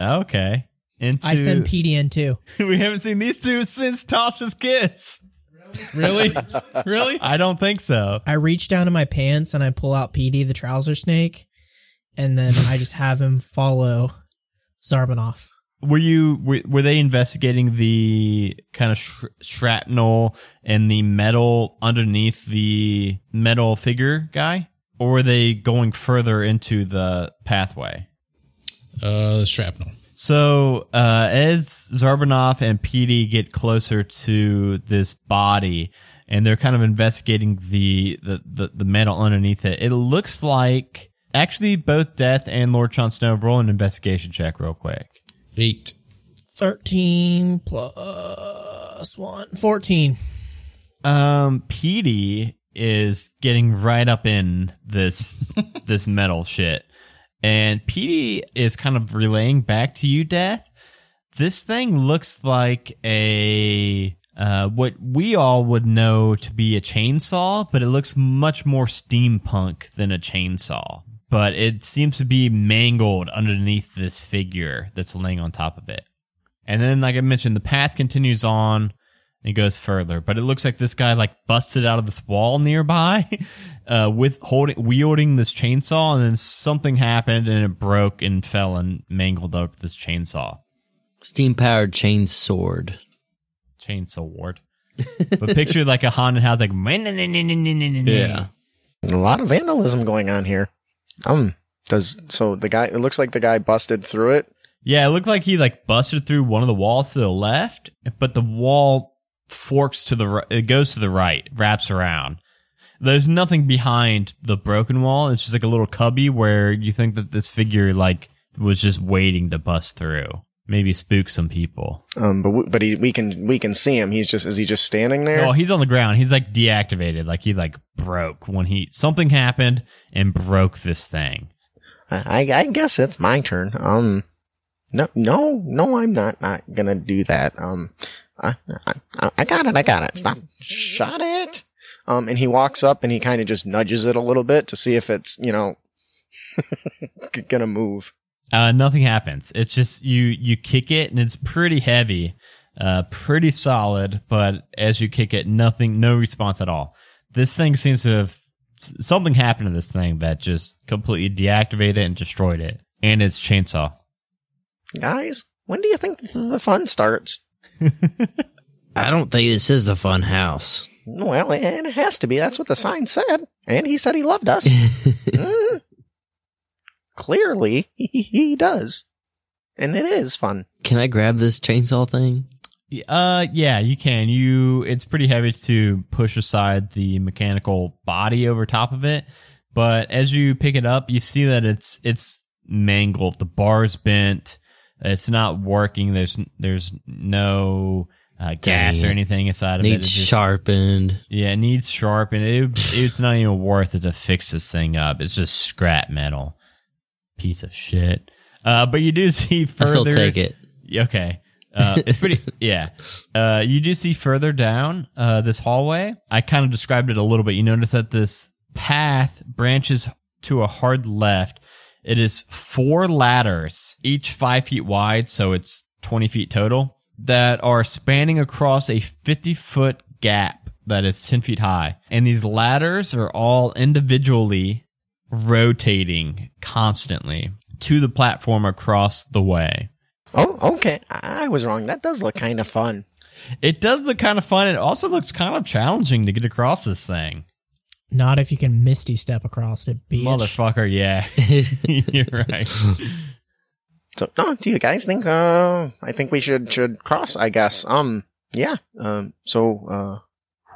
okay. Into I send PD in too. we haven't seen these two since Tasha's kiss. Really? really? I don't think so. I reach down in my pants and I pull out PD, the trouser snake, and then I just have him follow Zarbanoff. Were you were, were they investigating the kind of sh- shrapnel and the metal underneath the metal figure guy, or were they going further into the pathway? Uh, shrapnel. So uh, as Zarbanoff and PD get closer to this body, and they're kind of investigating the, the, the, the metal underneath it, it looks like actually both Death and Lord Jon Snow roll an investigation check real quick. Eight. 13 plus 1, 14. Um, PD is getting right up in this this metal shit, and PD is kind of relaying back to you, Death. This thing looks like a uh, what we all would know to be a chainsaw, but it looks much more steampunk than a chainsaw. But it seems to be mangled underneath this figure that's laying on top of it. And then, like I mentioned, the path continues on and goes further. But it looks like this guy like busted out of this wall nearby, uh, with holding wielding this chainsaw, and then something happened and it broke and fell and mangled up this chainsaw. Steam powered chain sword. Chainsaw ward. but picture like a haunted house, like Yeah. a lot of vandalism going on here. Um, does so the guy? It looks like the guy busted through it. Yeah, it looked like he like busted through one of the walls to the left, but the wall forks to the right. It goes to the right, wraps around. There's nothing behind the broken wall. It's just like a little cubby where you think that this figure like was just waiting to bust through. Maybe spook some people. Um, but w- but he, we can we can see him. He's just is he just standing there? Oh, he's on the ground. He's like deactivated. Like he like broke when he something happened and broke this thing. I I guess it's my turn. Um, no no no, I'm not not gonna do that. Um, I I, I got it. I got it. Stop. Shot it. Um, and he walks up and he kind of just nudges it a little bit to see if it's you know gonna move. Uh, nothing happens. It's just you you kick it and it's pretty heavy, uh, pretty solid. But as you kick it, nothing, no response at all. This thing seems to have something happened to this thing that just completely deactivated and destroyed it and its chainsaw. Guys, when do you think the fun starts? I don't think this is a fun house. Well, it has to be. That's what the sign said. And he said he loved us. Mm. Clearly, he, he does. And it is fun. Can I grab this chainsaw thing? Uh, yeah, you can. You, it's pretty heavy to push aside the mechanical body over top of it. But as you pick it up, you see that it's, it's mangled. The bar's bent. It's not working. There's, there's no, uh, gas or Dang it. anything inside of it. Needs It's sharpened. Yeah, it needs sharpened. It, it's not even worth it to fix this thing up. It's just scrap metal. Piece of shit. Uh, but you do see further. I still take it. Okay. Uh, it's pretty, yeah. Uh, you do see further down, uh, this hallway. I kind of described it a little bit. You notice that this path branches to a hard left. It is four ladders, each five feet wide. So it's 20 feet total that are spanning across a 50 foot gap that is 10 feet high. And these ladders are all individually rotating constantly to the platform across the way. Oh, okay. I I was wrong. That does look kind of fun. It does look kind of fun. It also looks kind of challenging to get across this thing. Not if you can misty step across it, bitch. Motherfucker, yeah. You're right. So, no, do you guys think, uh, I think we should, should cross, I guess. Um, yeah. Um, so, uh,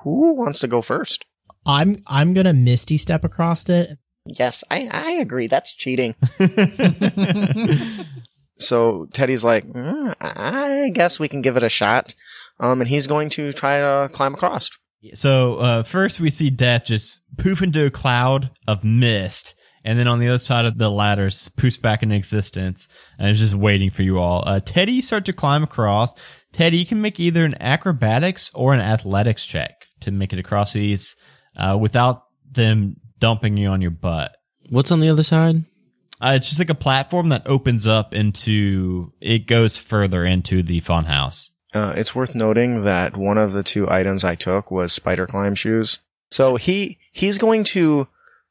who wants to go first? I'm I'm gonna misty step across it. Yes, I, I agree. That's cheating. So Teddy's like, "Mm, I guess we can give it a shot. Um, and he's going to try to climb across. So uh, first we see Death just poof into a cloud of mist, and then on the other side of the ladders poofs back into existence, and is just waiting for you all. Uh, Teddy, you start to climb across. Teddy, you can make either an acrobatics or an athletics check to make it across these uh, without them dumping you on your butt. What's on the other side? Uh, it's just like a platform that opens up into. It goes further into the funhouse. Uh, it's worth noting that one of the two items I took was spider climb shoes. So he he's going to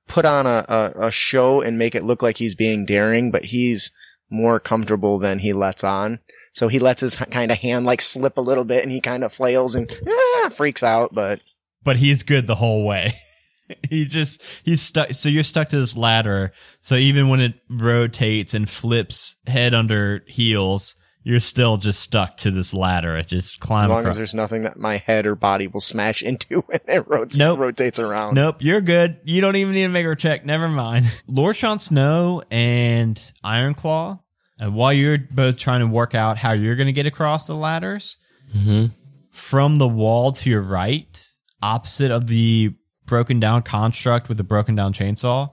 put on a, a, a show and make it look like he's being daring, but he's more comfortable than he lets on. So he lets his kind of hand like slip a little bit and he kind of flails and ah, freaks out, but but he's good the whole way. he just he's stuck. So you're stuck to this ladder. So even when it rotates and flips head under heels, you're still just stuck to this ladder. It just climbs. as long across. as there's nothing that my head or body will smash into when it rotates, Nope. rotates around. Nope, you're good. You don't even need to make a check. Never mind. Lord Jon Snow and Ironclaw, And while you're both trying to work out how you're going to get across the ladders, Mm-hmm. from the wall to your right, opposite of the broken down construct with a broken down chainsaw,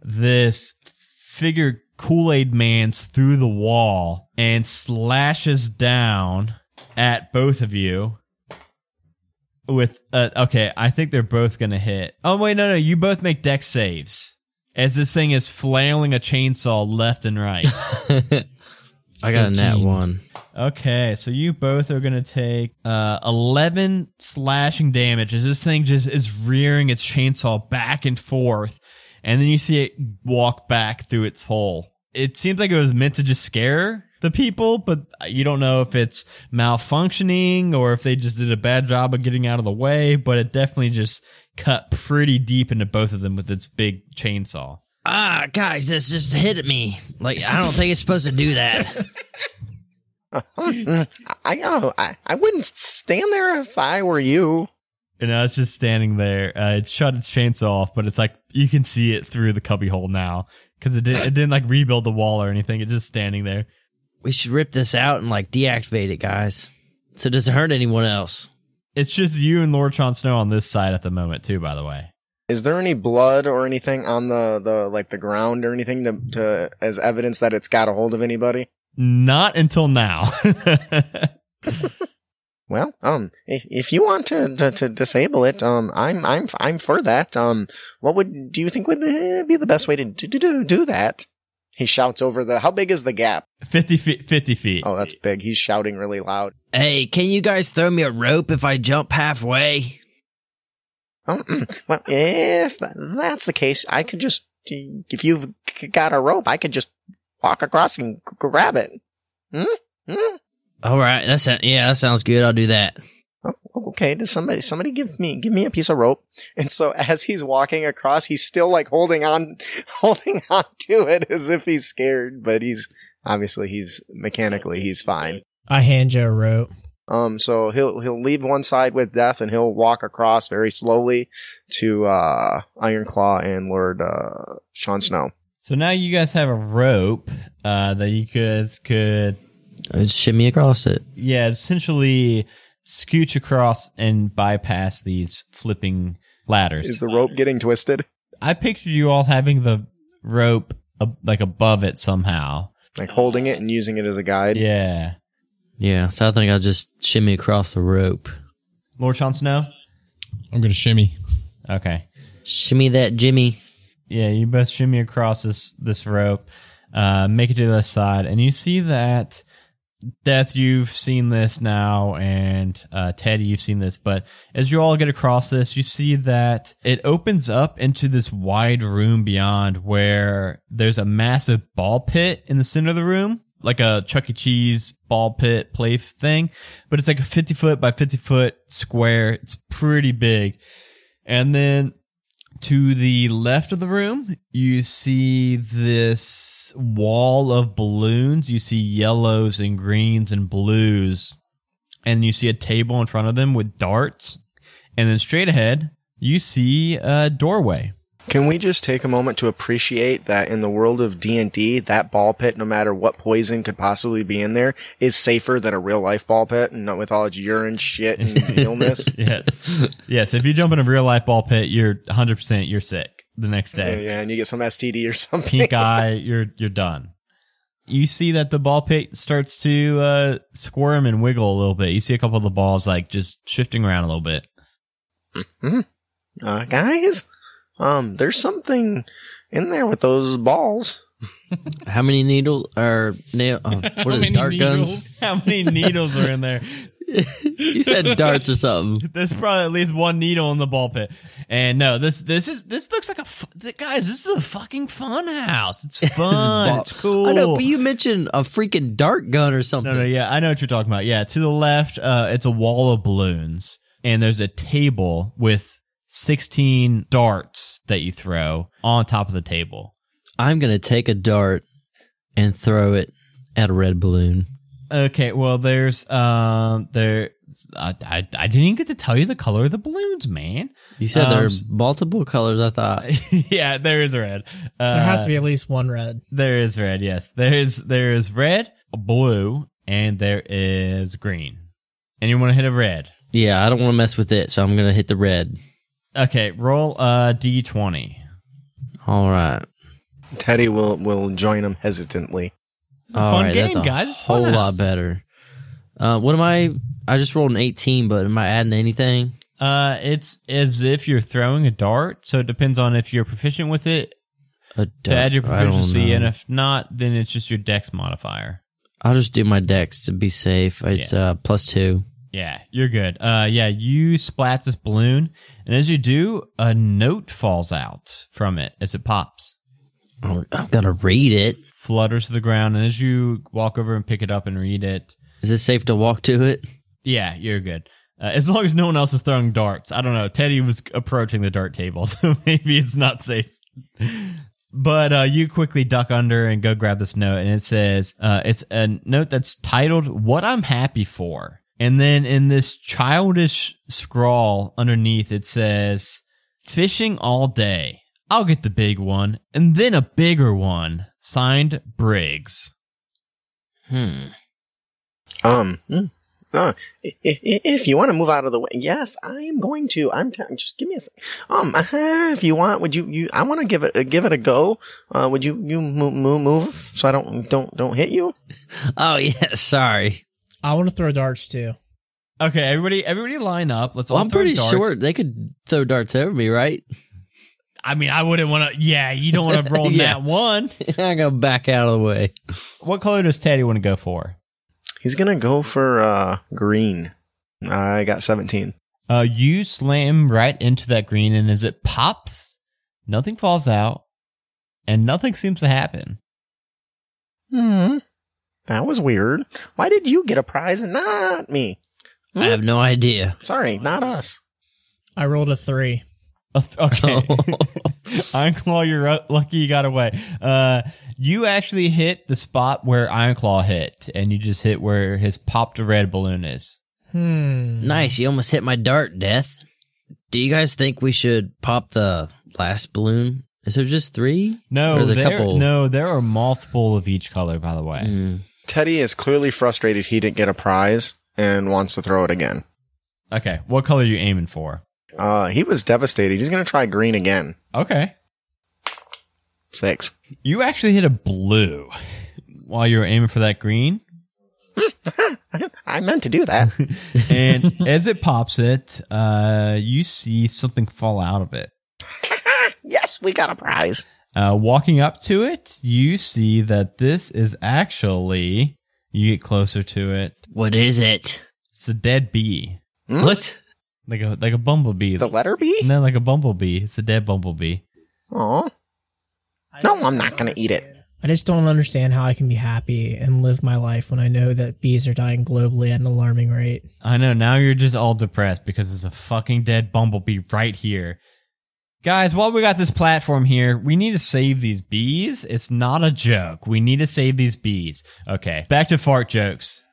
this figure Kool Aid Man's through the wall and slashes down at both of you. With uh, okay, I think they're both gonna hit. Oh wait, no, no, you both make dex saves as this thing is flailing a chainsaw left and right. I got a nat 13. one. Okay, so you both are gonna take uh, eleven slashing damage as this thing just is rearing its chainsaw back and forth, and then you see it walk back through its hole. It seems like it was meant to just scare the people, but you don't know if it's malfunctioning or if they just did a bad job of getting out of the way. But it definitely just cut pretty deep into both of them with its big chainsaw. Ah, guys, this just hit me. Like I don't think it's supposed to do that. I know. I, I wouldn't stand there if I were you. And I was just standing there. Uh, it shut its chainsaw off, but it's like you can see it through the cubby hole now because it, did, it didn't like rebuild the wall or anything. It's just standing there. we should rip this out and like deactivate it, guys. So does it hurt anyone else? It's just you and Lord Jon Snow on this side at the moment, too. By the way, Is there any blood or anything on the, the like the ground or anything to, to as evidence that it's got a hold of anybody? Not until now. Well, um, if, if you want to, to, to disable it, um, I'm I'm I'm for that. Um, what would do you think would uh, be the best way to do, do do that? He shouts over the. How big is the gap? fifty feet. Fifty feet. Oh, that's big. He's shouting really loud. Hey, can you guys throw me a rope if I jump halfway? Um, well, if that's the case, I could just if you've got a rope, I could just walk across and g- grab it. Hmm? Hmm? All right, that's yeah, that sounds good. I'll do that. Oh, okay, does somebody somebody give me give me a piece of rope? And so as he's walking across, he's still like holding on holding on to it as if he's scared, but he's obviously he's mechanically he's fine. I hand you a rope. Um so he'll he'll leave one side with death and he'll walk across very slowly to uh Ironclaw and Lord uh Jon Snow. So now you guys have a rope uh, that you guys could, Just shimmy across it. yeah, essentially scooch across and bypass these flipping ladders. Is the rope getting twisted? I pictured you all having the rope ab- like above it somehow. Like holding it and using it as a guide? Yeah. Yeah, so I think I'll just shimmy across the rope. Lord Jon Snow? I'm gonna shimmy. Okay. Shimmy that Jimmy. Yeah, you both shimmy across this this rope, uh, make it to the other side, and you see that Death, you've seen this now, and uh, Teddy, you've seen this. But as you all get across this, you see that it opens up into this wide room beyond, where there's a massive ball pit in the center of the room, like a Chuck E. Cheese ball pit play thing. But it's like a 50 foot by 50 foot square. It's pretty big, and then to the left of the room, you see this wall of balloons. You see yellows and greens and blues. And you see a table in front of them with darts. And then straight ahead, you see a doorway. Can we just take a moment to appreciate that in the world of D&D, that ball pit, no matter what poison could possibly be in there, is safer than a real life ball pit and not with all its urine, shit, and illness? yes. yes. If you jump in a real life ball pit, you're 100% you're sick the next day. yeah, and you get some STD or something. Pink eye, you're you're done. You see that the ball pit starts to uh, squirm and wiggle a little bit. You see a couple of the balls like just shifting around a little bit. Uh, guys, um, there's something in there with those balls. How many needle or nail? Oh, what How is many it? Dart guns? needles? How many needles are in there? You said darts or something. There's probably at least one needle in the ball pit. And no, this this is this looks like a guys. This is a fucking fun house. It's fun. Ball- it's cool. I know, but you mentioned a freaking dart gun or something. No, no, yeah, I know what you're talking about. Yeah, to the left, uh, it's a wall of balloons, and there's a table with 16 darts that you throw on top of the table. I'm gonna take a dart and throw it at a red balloon. Okay, well, there's um, there. I, I I didn't even get to tell you the color of the balloons, man. You said Um, there are multiple colors. I thought. yeah, there is a red. Uh, There has to be at least one red. There is red. Yes, there is there is red, blue, and there is green. And you want to hit a red. Yeah, I don't want to mess with it, so I'm gonna hit the red. Okay, roll a d20. All right. Teddy will, will join him hesitantly. It's a All fun right, game, that's a guys. It's a whole fun lot house. better. Uh, what am I? I just rolled an 18, but am I adding anything? Uh, it's as if you're throwing a dart, so it depends on if you're proficient with it A to add your dart, I don't proficiency, and if not, then it's just your dex modifier. I'll just do my dex to be safe. It's uh plus two. Yeah, you're good. Uh, yeah, you splat this balloon, and as you do, a note falls out from it as it pops, Oh, I'm gonna read it. flutters to the ground, and as you walk over and pick it up and read it, Is it safe to walk to it? yeah, you're good. Uh, as long as no one else is throwing darts. I don't know. Teddy was approaching the dart table, so maybe it's not safe. But uh, you quickly duck under and go grab this note, and it says uh, it's a note that's titled "What I'm Happy For," and then in this childish scrawl underneath, it says "Fishing all day. I'll get the big one, and then a bigger one." Signed, Briggs. Hmm. Um, hmm. uh, i- i- if you want to move out of the way, yes, I am going to. I'm t- just give me a sec. Um, uh, if you want, would you? You, I want to give it, uh, give it a go. Uh, would you, you move, move, move so I don't, don't, don't hit you? Oh yeah. Sorry. I want to throw darts too. Okay, everybody, everybody, line up. Let's Well, all I'm throw pretty darts. sure they could throw darts over me, right? I mean, I wouldn't want to. Yeah, you don't want to roll Yeah. that one. I'm gonna back out of the way. What color does Teddy want to go for? He's gonna go for uh green. I got seventeen. Uh, you slam right into that green, and as it pops, nothing falls out, and nothing seems to happen. Hmm. That was weird. Why did you get a prize and not me? I have no idea. Sorry, not us. I rolled a three. Uh, th- Okay, Ironclaw, you're lucky you got away. Uh, you actually hit the spot where Ironclaw hit, and you just hit where his popped red balloon is. Hmm. Nice. You almost hit my dart, Death. Do you guys think we should pop the last balloon? Is there just three? No, Or the there, couple- no, there are multiple of each color. By the way, Hmm. Teddy is clearly frustrated he didn't get a prize and wants to throw it again. okay, what color are you aiming for? Uh, he was devastated. He's gonna try green again. Okay, Six. You actually hit a blue while you were aiming for that green. I meant to do that. And as it pops it, uh, you see something fall out of it. yes, we got a prize. Uh, walking up to it, you see that this is actually, you get closer to it. What is it? It's a dead bee. Hmm? What? Like a, like a bumblebee. The letter B? no, like a bumblebee. It's a dead bumblebee. Oh. No, I'm not gonna eat it. I just don't understand how I can be happy and live my life when I know that bees are dying globally at an alarming rate. I know. Now you're just all depressed because there's a fucking dead bumblebee right here. Guys, while we got this platform here, we need to save these bees. It's not a joke. We need to save these bees. Okay, back to fart jokes.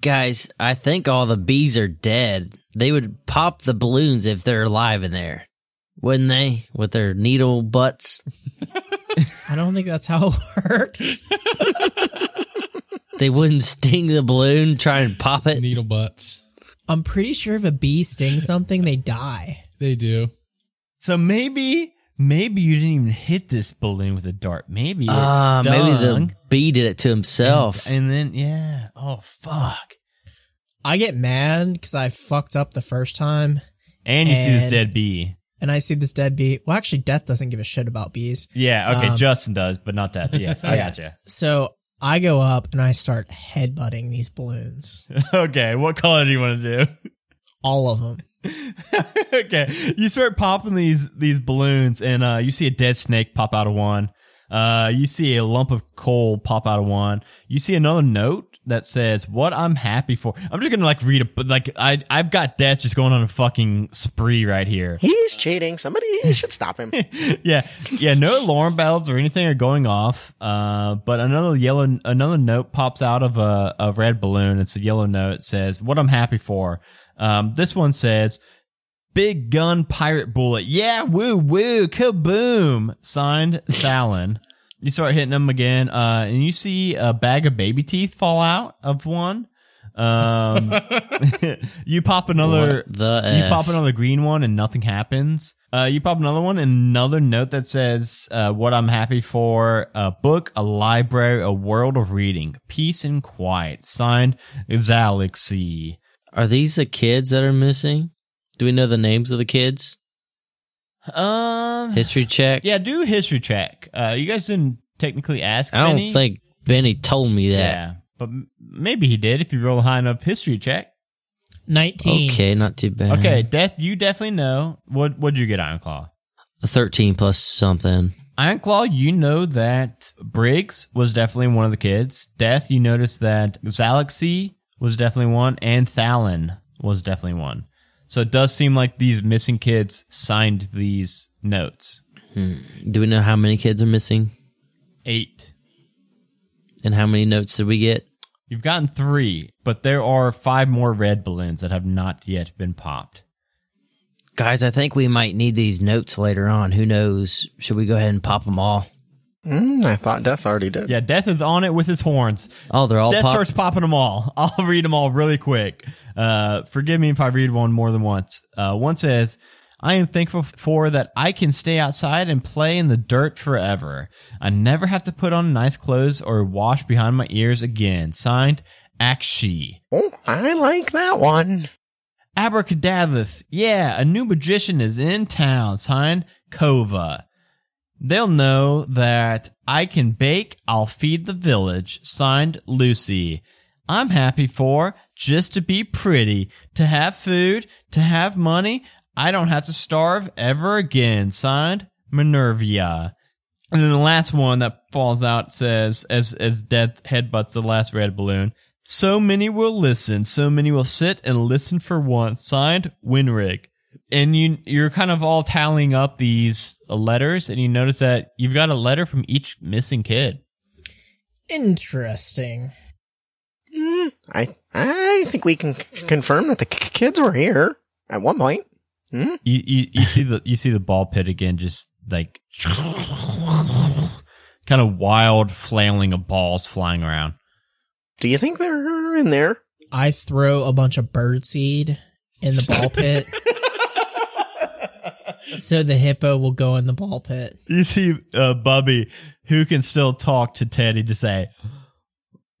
Guys, I think all the bees are dead. They would pop the balloons if they're alive in there. wouldn't they? With their needle butts. I don't think that's how it works. They wouldn't sting the balloon, try and pop it. Needle butts. I'm pretty sure if a bee stings something, they die. They do. So maybe, maybe you didn't even hit this balloon with a dart. Maybe it's Ah, maybe the bee did it to himself. And, and then, yeah. Oh, fuck. I get mad because I fucked up the first time And you see this dead bee. and I see this dead bee. Well, actually, Death doesn't give a shit about bees. Yeah. Okay. Um, Justin does, but not that. Yes. I gotcha. So I go up and I start headbutting these balloons. Okay. What color do you want to do? All of them. okay. You start popping these these balloons, and uh, you see a dead snake pop out of one. Uh, you see a lump of coal pop out of one. You see another note that says, "What I'm happy for." I'm just gonna like read it, but like I I've got death just going on a fucking spree right here. He's cheating. Somebody should stop him. yeah, yeah. No alarm bells or anything are going off. Uh, but another yellow, another note pops out of a, a red balloon. It's a yellow note. It says, "What I'm happy for." Um, this one says, "Big gun pirate bullet." Yeah, woo woo, kaboom. Signed, Salin. you start hitting them again, uh, and you see a bag of baby teeth fall out of one. Um, you pop another. What the You pop another green one and nothing happens. Uh, you pop another one and another note that says, uh, what I'm happy for, a book, a library, a world of reading, peace and quiet. Signed, Zalixy. Are these the kids that are missing? Do we know the names of the kids? Um, History check. yeah, do history check. Uh, you guys didn't technically ask I don't Benny. think Benny told me that. Yeah, but maybe he did if you roll a high enough history check. 19. Okay, not too bad. Okay, Death, you definitely know. What, what'd you get, Ironclaw? thirteen plus something. Ironclaw, you know that Briggs was definitely one of the kids. Death, you noticed that Zalaxy was definitely one, and Thalin was definitely one. So it does seem like these missing kids signed these notes. Hmm. Do we know how many kids are missing Eight. and how many notes did we get? You've gotten three, but there are five more red balloons that have not yet been popped. Guys, I think we might need these notes later on. Who knows? Should we go ahead and pop them all? Mm, I thought Death already did. Yeah, Death is on it with his horns. Oh, they're all Death popped. starts popping them all. I'll read them all really quick. Uh, forgive me if I read one more than once. Uh, one says, I am thankful for that I can stay outside and play in the dirt forever. I never have to put on nice clothes or wash behind my ears again. Signed, Akshi. Oh, I like that one. Abracadabra. Yeah, a new magician is in town. Signed, Kova. They'll know that I can bake. I'll feed the village. Signed, Lucy. I'm happy for just to be pretty, to have food, to have money. I don't have to starve ever again. Signed, Minervia. And then the last one that falls out says, as as Death headbutts the last red balloon, so many will listen, so many will sit and listen for once. Signed, Winrig. And you you're kind of all tallying up these uh, letters, and you notice that you've got a letter from each missing kid. Interesting. Mm, I I think we can c- confirm that the k- kids were here at one point. You, you you see the you see the ball pit again, just like kind of wild flailing of balls flying around. Do you think they're in there? I throw a bunch of birdseed in the ball pit. so the hippo will go in the ball pit. You see uh, Bubby, who can still talk to Teddy to say,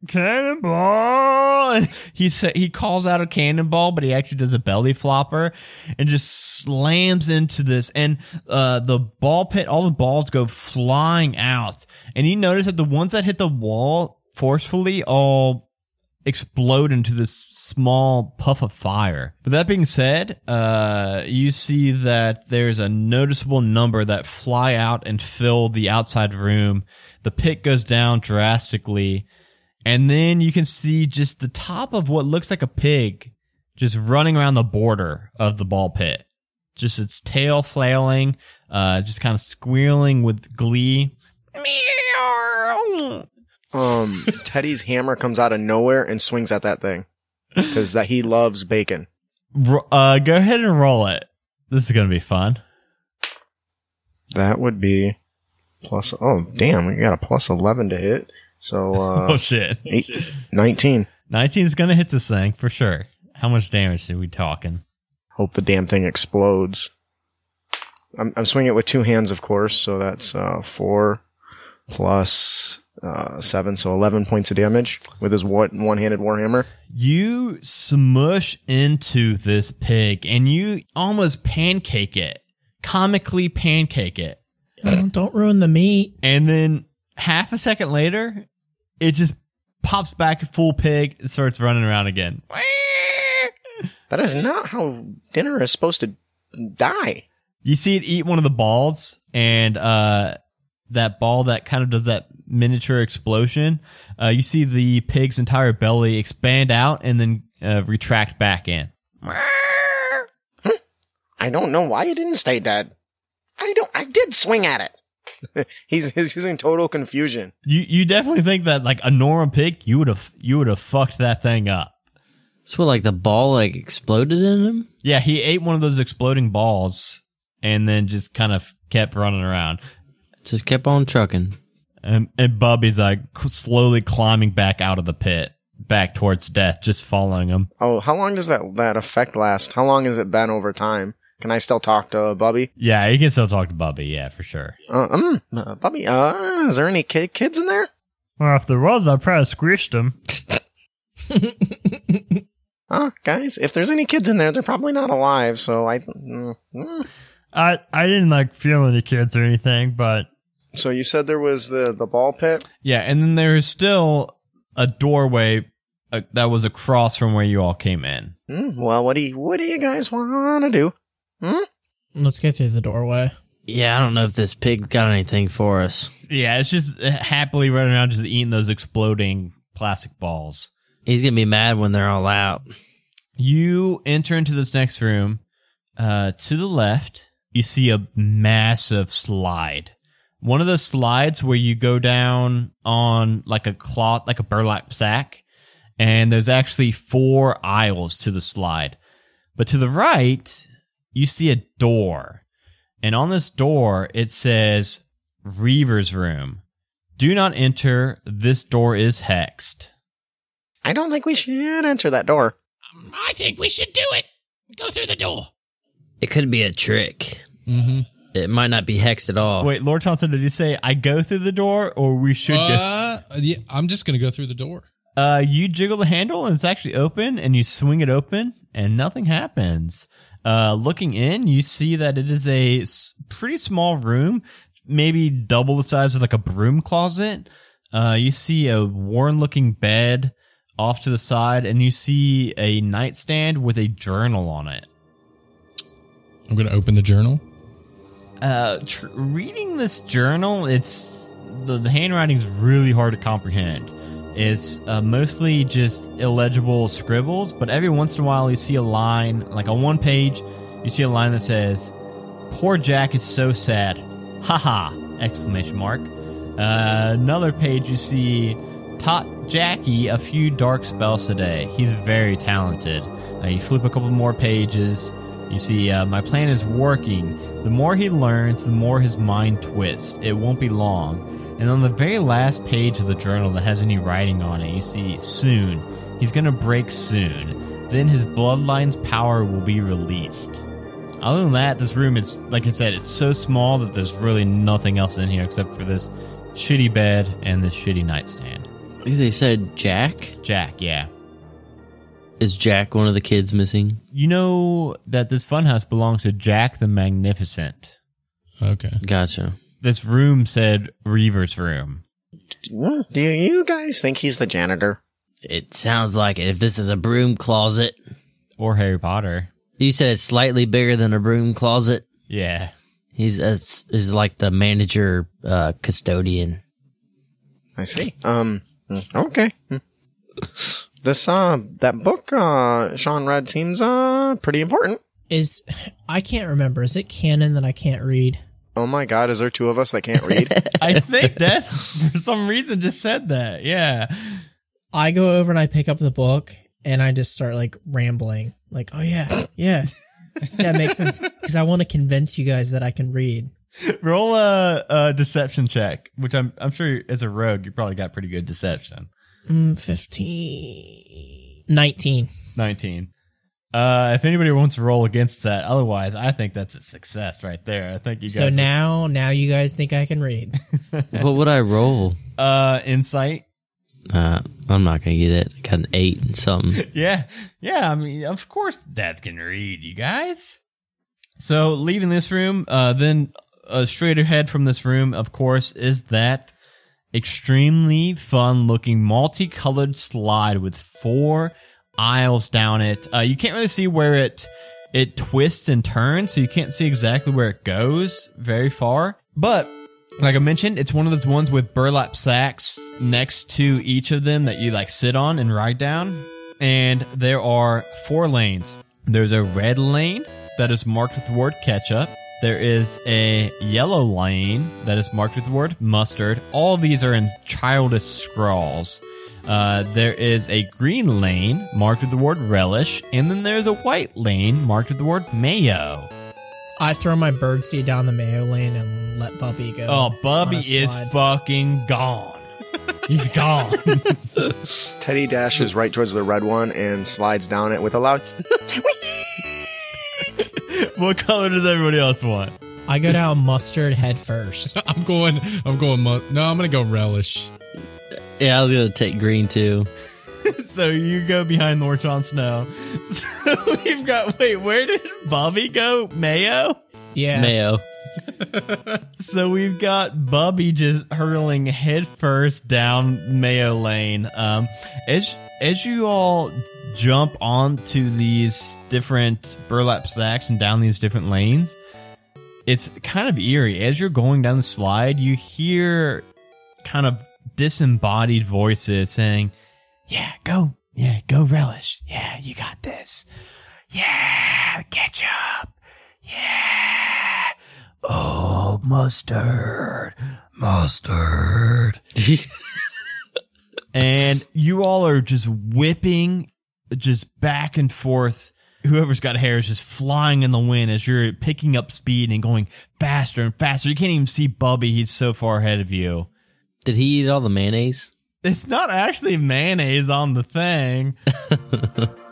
"Cannonball!" And he sa- he calls out a cannonball, but he actually does a belly flopper and just slams into this. And uh, the ball pit, all the balls go flying out. And you notice that the ones that hit the wall forcefully all explode into this small puff of fire. But that being said, uh, you see that there's a noticeable number that fly out and fill the outside room. The pit goes down drastically. And then you can see just the top of what looks like a pig just running around the border of the ball pit. Just its tail flailing, uh, just kind of squealing with glee. Um, Teddy's hammer comes out of nowhere and swings at that thing because that he loves bacon. Uh, go ahead and roll it. This is going to be fun. That would be plus. Oh, damn! We got a plus eleven to hit. So uh, oh shit. eight, nineteen. 19 is gonna hit this thing for sure. How much damage are we talking? Hope the damn thing explodes. I'm, I'm swinging it with two hands, of course. So that's uh, four plus uh, seven, so eleven points of damage with his one one-handed warhammer. You smush into this pig and you almost pancake it, comically pancake it. Oh, don't ruin the meat. And then half a second later, it just pops back full pig and starts running around again. That is not how dinner is supposed to die. You see it eat one of the balls and, uh, that ball that kind of does that miniature explosion. Uh, you see the pig's entire belly expand out and then, uh, retract back in. I don't know why you didn't stay dead. I don't. I did swing at it. he's he's in total confusion. You, you definitely think that like a normal pig, you would have, you would have fucked that thing up. So like the ball like exploded in him? Yeah, he ate one of those exploding balls and then just kind of kept running around. Just kept on trucking. And, and Bubby's like slowly climbing back out of the pit, back towards death, just following him. Oh, how long does that that effect last? How long has it been over time? Can I still talk to Bubby? Yeah, you can still talk to Bubby, yeah, for sure. Uh, um, uh, Bubby, uh, is there any kid, kids in there? Well, if there was, I probably squished them. Uh, guys, if there's any kids in there, they're probably not alive. So I. Mm, mm. I, I didn't like feel any kids or anything, but. So you said there was the the ball pit. Yeah, and then there's still a doorway uh, that was across from where you all came in. Hmm, well, what do you what do you guys want to do? Hmm? Let's get through the doorway. Yeah, I don't know if this pig got anything for us. Yeah, it's just happily running around just eating those exploding plastic balls. He's gonna be mad when they're all out. You enter into this next room. Uh, to the left, you see a massive slide. One of those slides where you go down on like a cloth, like a burlap sack, and there's actually four aisles to the slide. But to the right, you see a door. And on this door, it says Reaver's Room. Do not enter. This door is hexed. I don't think we should enter that door. I think we should do it. Go through the door. It could be a trick. Mm-hmm. It might not be hexed at all. Wait, Lord Thompson, did you say I go through the door or we should go? Uh, yeah, I'm just gonna go through the door. Uh, you jiggle the handle and it's actually open and you swing it open and nothing happens. Uh, looking in, you see that it is a pretty small room, maybe double the size of like a broom closet. Uh, you see a worn looking bed off to the side and you see a nightstand with a journal on it. I'm gonna open the journal. Uh, reading this journal, it's the, the handwriting's really hard to comprehend. It's uh, mostly just illegible scribbles, but every once in a while you see a line, like on one page, you see a line that says, "Poor Jack is so sad." Haha! Exclamation mark. Uh, another page you see, taught Jackie a few dark spells today. He's very talented. Uh, you flip a couple more pages. You see, uh, my plan is working. The more he learns, the more his mind twists. It won't be long. And on the very last page of the journal that has any writing on it, you see, soon. He's gonna break soon. Then his bloodline's power will be released. Other than that, this room is, like I said, it's so small that there's really nothing else in here except for this shitty bed and this shitty nightstand. They said Jack. Jack, yeah. Is Jack one of the kids missing? You know that this funhouse belongs to Jack the Magnificent. Okay. Gotcha. This room said Reaver's room. Hmm, Do you guys think he's the janitor? It sounds like it. If this is a broom closet, Or Harry Potter. you said it's slightly bigger than a broom closet. Yeah. He's is, is like the manager, uh, custodian. I see. Um. hmm, Okay. This uh that book uh Sean read seems uh pretty important. Is I can't remember. Is it canon that I can't read? Oh my god, is there two of us that can't read? I think that for some reason just said that. Yeah. I go over and I pick up the book and I just start like rambling. Like, oh yeah, yeah, that makes sense. Because I want to convince you guys that I can read. Roll a, a deception check, which I'm I'm sure as a rogue you probably got pretty good deception. Mm, 15. 19. 19. Uh, if anybody wants to roll against that, otherwise, I think that's a success right there. I think you guys. So now, now you guys think I can read. what would I roll? uh, insight. Uh, I'm not gonna get it. I got an eight and something. Yeah, yeah. I mean, of course, Dad can read. You guys. So leaving this room, uh, then uh, straight ahead from this room, of course, is that extremely fun-looking multicolored slide with four aisles down it. Uh, you can't really see where it it twists and turns, so you can't see exactly where it goes very far. But like I mentioned, it's one of those ones with burlap sacks next to each of them that you like sit on and ride down. And there are four lanes. There's a red lane that is marked with the word ketchup. There is a yellow lane that is marked with the word mustard. All of these are in childish scrawls. Uh, there is a green lane marked with the word relish, and then there's a white lane marked with the word mayo. I throw my bird seed down the mayo lane and let Bubby go. Oh, Bubby is fucking gone. He's gone. Teddy dashes right towards the red one and slides down it with a loud. what color does everybody else want? I go down mustard head first. I'm going. I'm going. Mu- no, I'm gonna go relish. Yeah, I was gonna take green too. So you go behind Lord Jon Snow. So we've got wait, where did Bobby go? Mayo? Yeah. Mayo. So we've got Bubby just hurling headfirst down Mayo Lane. Um, as as you all jump onto these different burlap sacks and down these different lanes, it's kind of eerie. As you're going down the slide, you hear kind of disembodied voices saying, "Yeah, go, yeah, go, relish. Yeah, you got this. Yeah, ketchup. Yeah." Oh, mustard, mustard. and you all are just whipping just back and forth. Whoever's got hair is just flying in the wind as you're picking up speed and going faster and faster. You can't even see Bubby. He's so far ahead of you. Did he eat all the mayonnaise? It's not actually mayonnaise on the thing.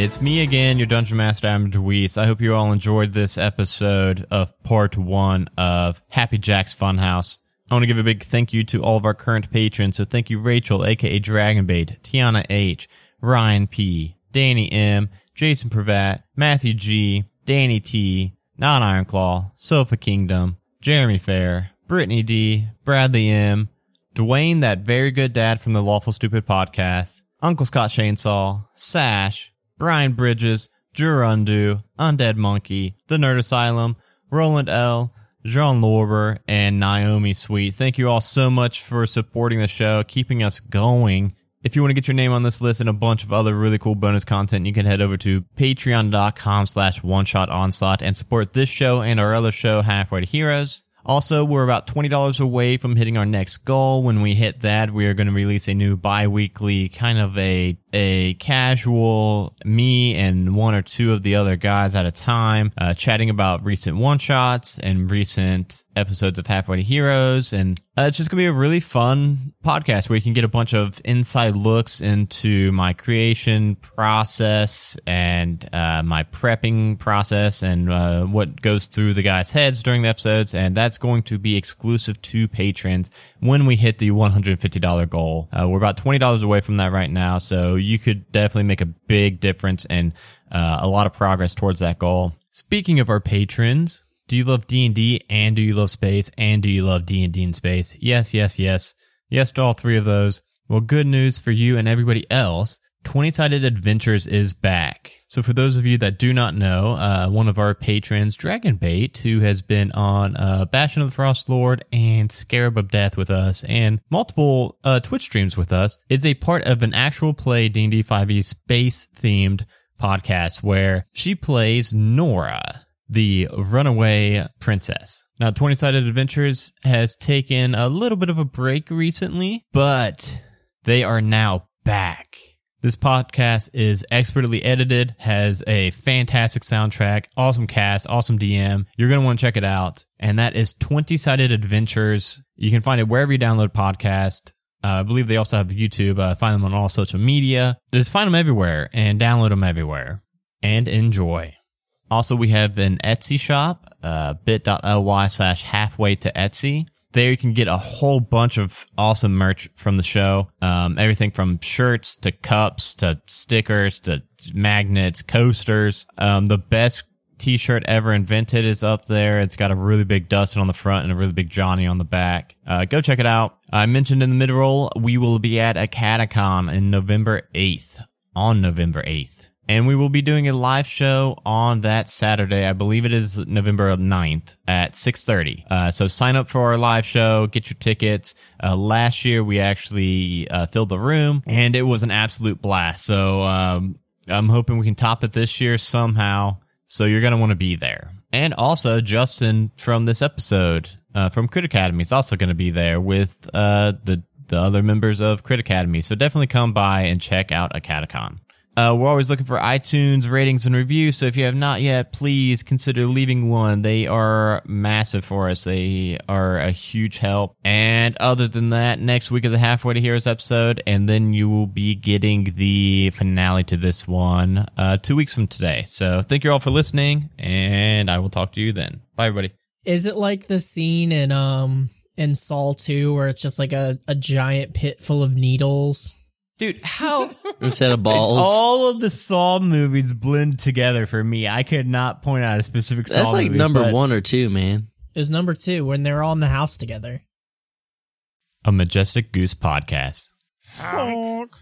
It's me again, your Dungeon Master, Adam Deweese. I hope you all enjoyed this episode of part one of Happy Jack's Funhouse. I want to give a big thank you to all of our current patrons. So thank you, Rachel, aka Dragonbait, Tiana H, Ryan P, Danny M, Jason Pravat, Matthew G, Danny T, Non Ironclaw, Sofa Kingdom, Jeremy Fair, Brittany D, Bradley M, Dwayne, that very good dad from the Lawful Stupid podcast, Uncle Scott Chainsaw, Sash, Brian Bridges, Jurundu, Undead Monkey, The Nerd Asylum, Roland L, Jean Lorber, and Naomi Sweet. Thank you all so much for supporting the show, keeping us going. If you want to get your name on this list and a bunch of other really cool bonus content, you can head over to patreon.com slash one shot onslaught and support this show and our other show, Halfway to Heroes. Also, we're about $20 away from hitting our next goal. When we hit that, we are going to release a new bi-weekly kind of a, a casual me and one or two of the other guys at a time, uh, chatting about recent one shots and recent episodes of Halfway to Heroes. And uh, it's just going to be a really fun podcast where you can get a bunch of inside looks into my creation process and uh, my prepping process and uh, what goes through the guys' heads during the episodes. And that's going to be exclusive to patrons when we hit the $150 goal. Uh, we're about $20 away from that right now. So you could definitely make a big difference and uh, a lot of progress towards that goal. Speaking of our patrons, do you love D&D and do you love space and do you love D&D and space? Yes, yes, yes. Yes to all three of those. Well, good news for you and everybody else. 20 Sided Adventures is back. So, for those of you that do not know, uh, one of our patrons, Dragonbait, who has been on uh, Bastion of the Frost Lord and Scarab of Death with us and multiple uh, Twitch streams with us, is a part of an actual play D&D 5e space themed podcast where she plays Nora, the runaway princess. Now, 20 Sided Adventures has taken a little bit of a break recently, but they are now back. This podcast is expertly edited, has a fantastic soundtrack, awesome cast, awesome DM. You're going to want to check it out. And that is 20 Sided Adventures. You can find it wherever you download podcast. Uh, I believe they also have YouTube. Uh, find them on all social media. Just find them everywhere and download them everywhere and enjoy. Also, we have an Etsy shop, uh, bit.ly slash halfway to Etsy. There you can get a whole bunch of awesome merch from the show. Um, everything from shirts to cups to stickers to magnets, coasters. Um, the best t-shirt ever invented is up there. It's got a really big Dustin on the front and a really big Johnny on the back. Uh, go check it out. I mentioned in the mid-roll, we will be at Acadicon in November 8th, on November 8th. And we will be doing a live show on that Saturday. I believe it is November 9th at 6.30. Uh, so sign up for our live show, get your tickets. Uh, last year we actually uh, filled the room and it was an absolute blast. So um, I'm hoping we can top it this year somehow. So you're going to want to be there. And also Justin from this episode uh, from Crit Academy is also going to be there with uh, the the other members of Crit Academy. So definitely come by and check out Acadicon. Uh, we're always looking for iTunes ratings and reviews. So if you have not yet, please consider leaving one. They are massive for us. They are a huge help. And other than that, next week is a halfway to heroes episode, and then you will be getting the finale to this one uh, two weeks from today. So thank you all for listening, and I will talk to you then. Bye, everybody. Is it like the scene in um in Saw 2 where it's just like a, a giant pit full of needles? Dude, how Instead of balls. all of the Saw movies blend together for me. I could not point out a specific Saw That's like movie, number one or two, man. It was number two when they're all in the house together. A Majestic Goose podcast. Honk.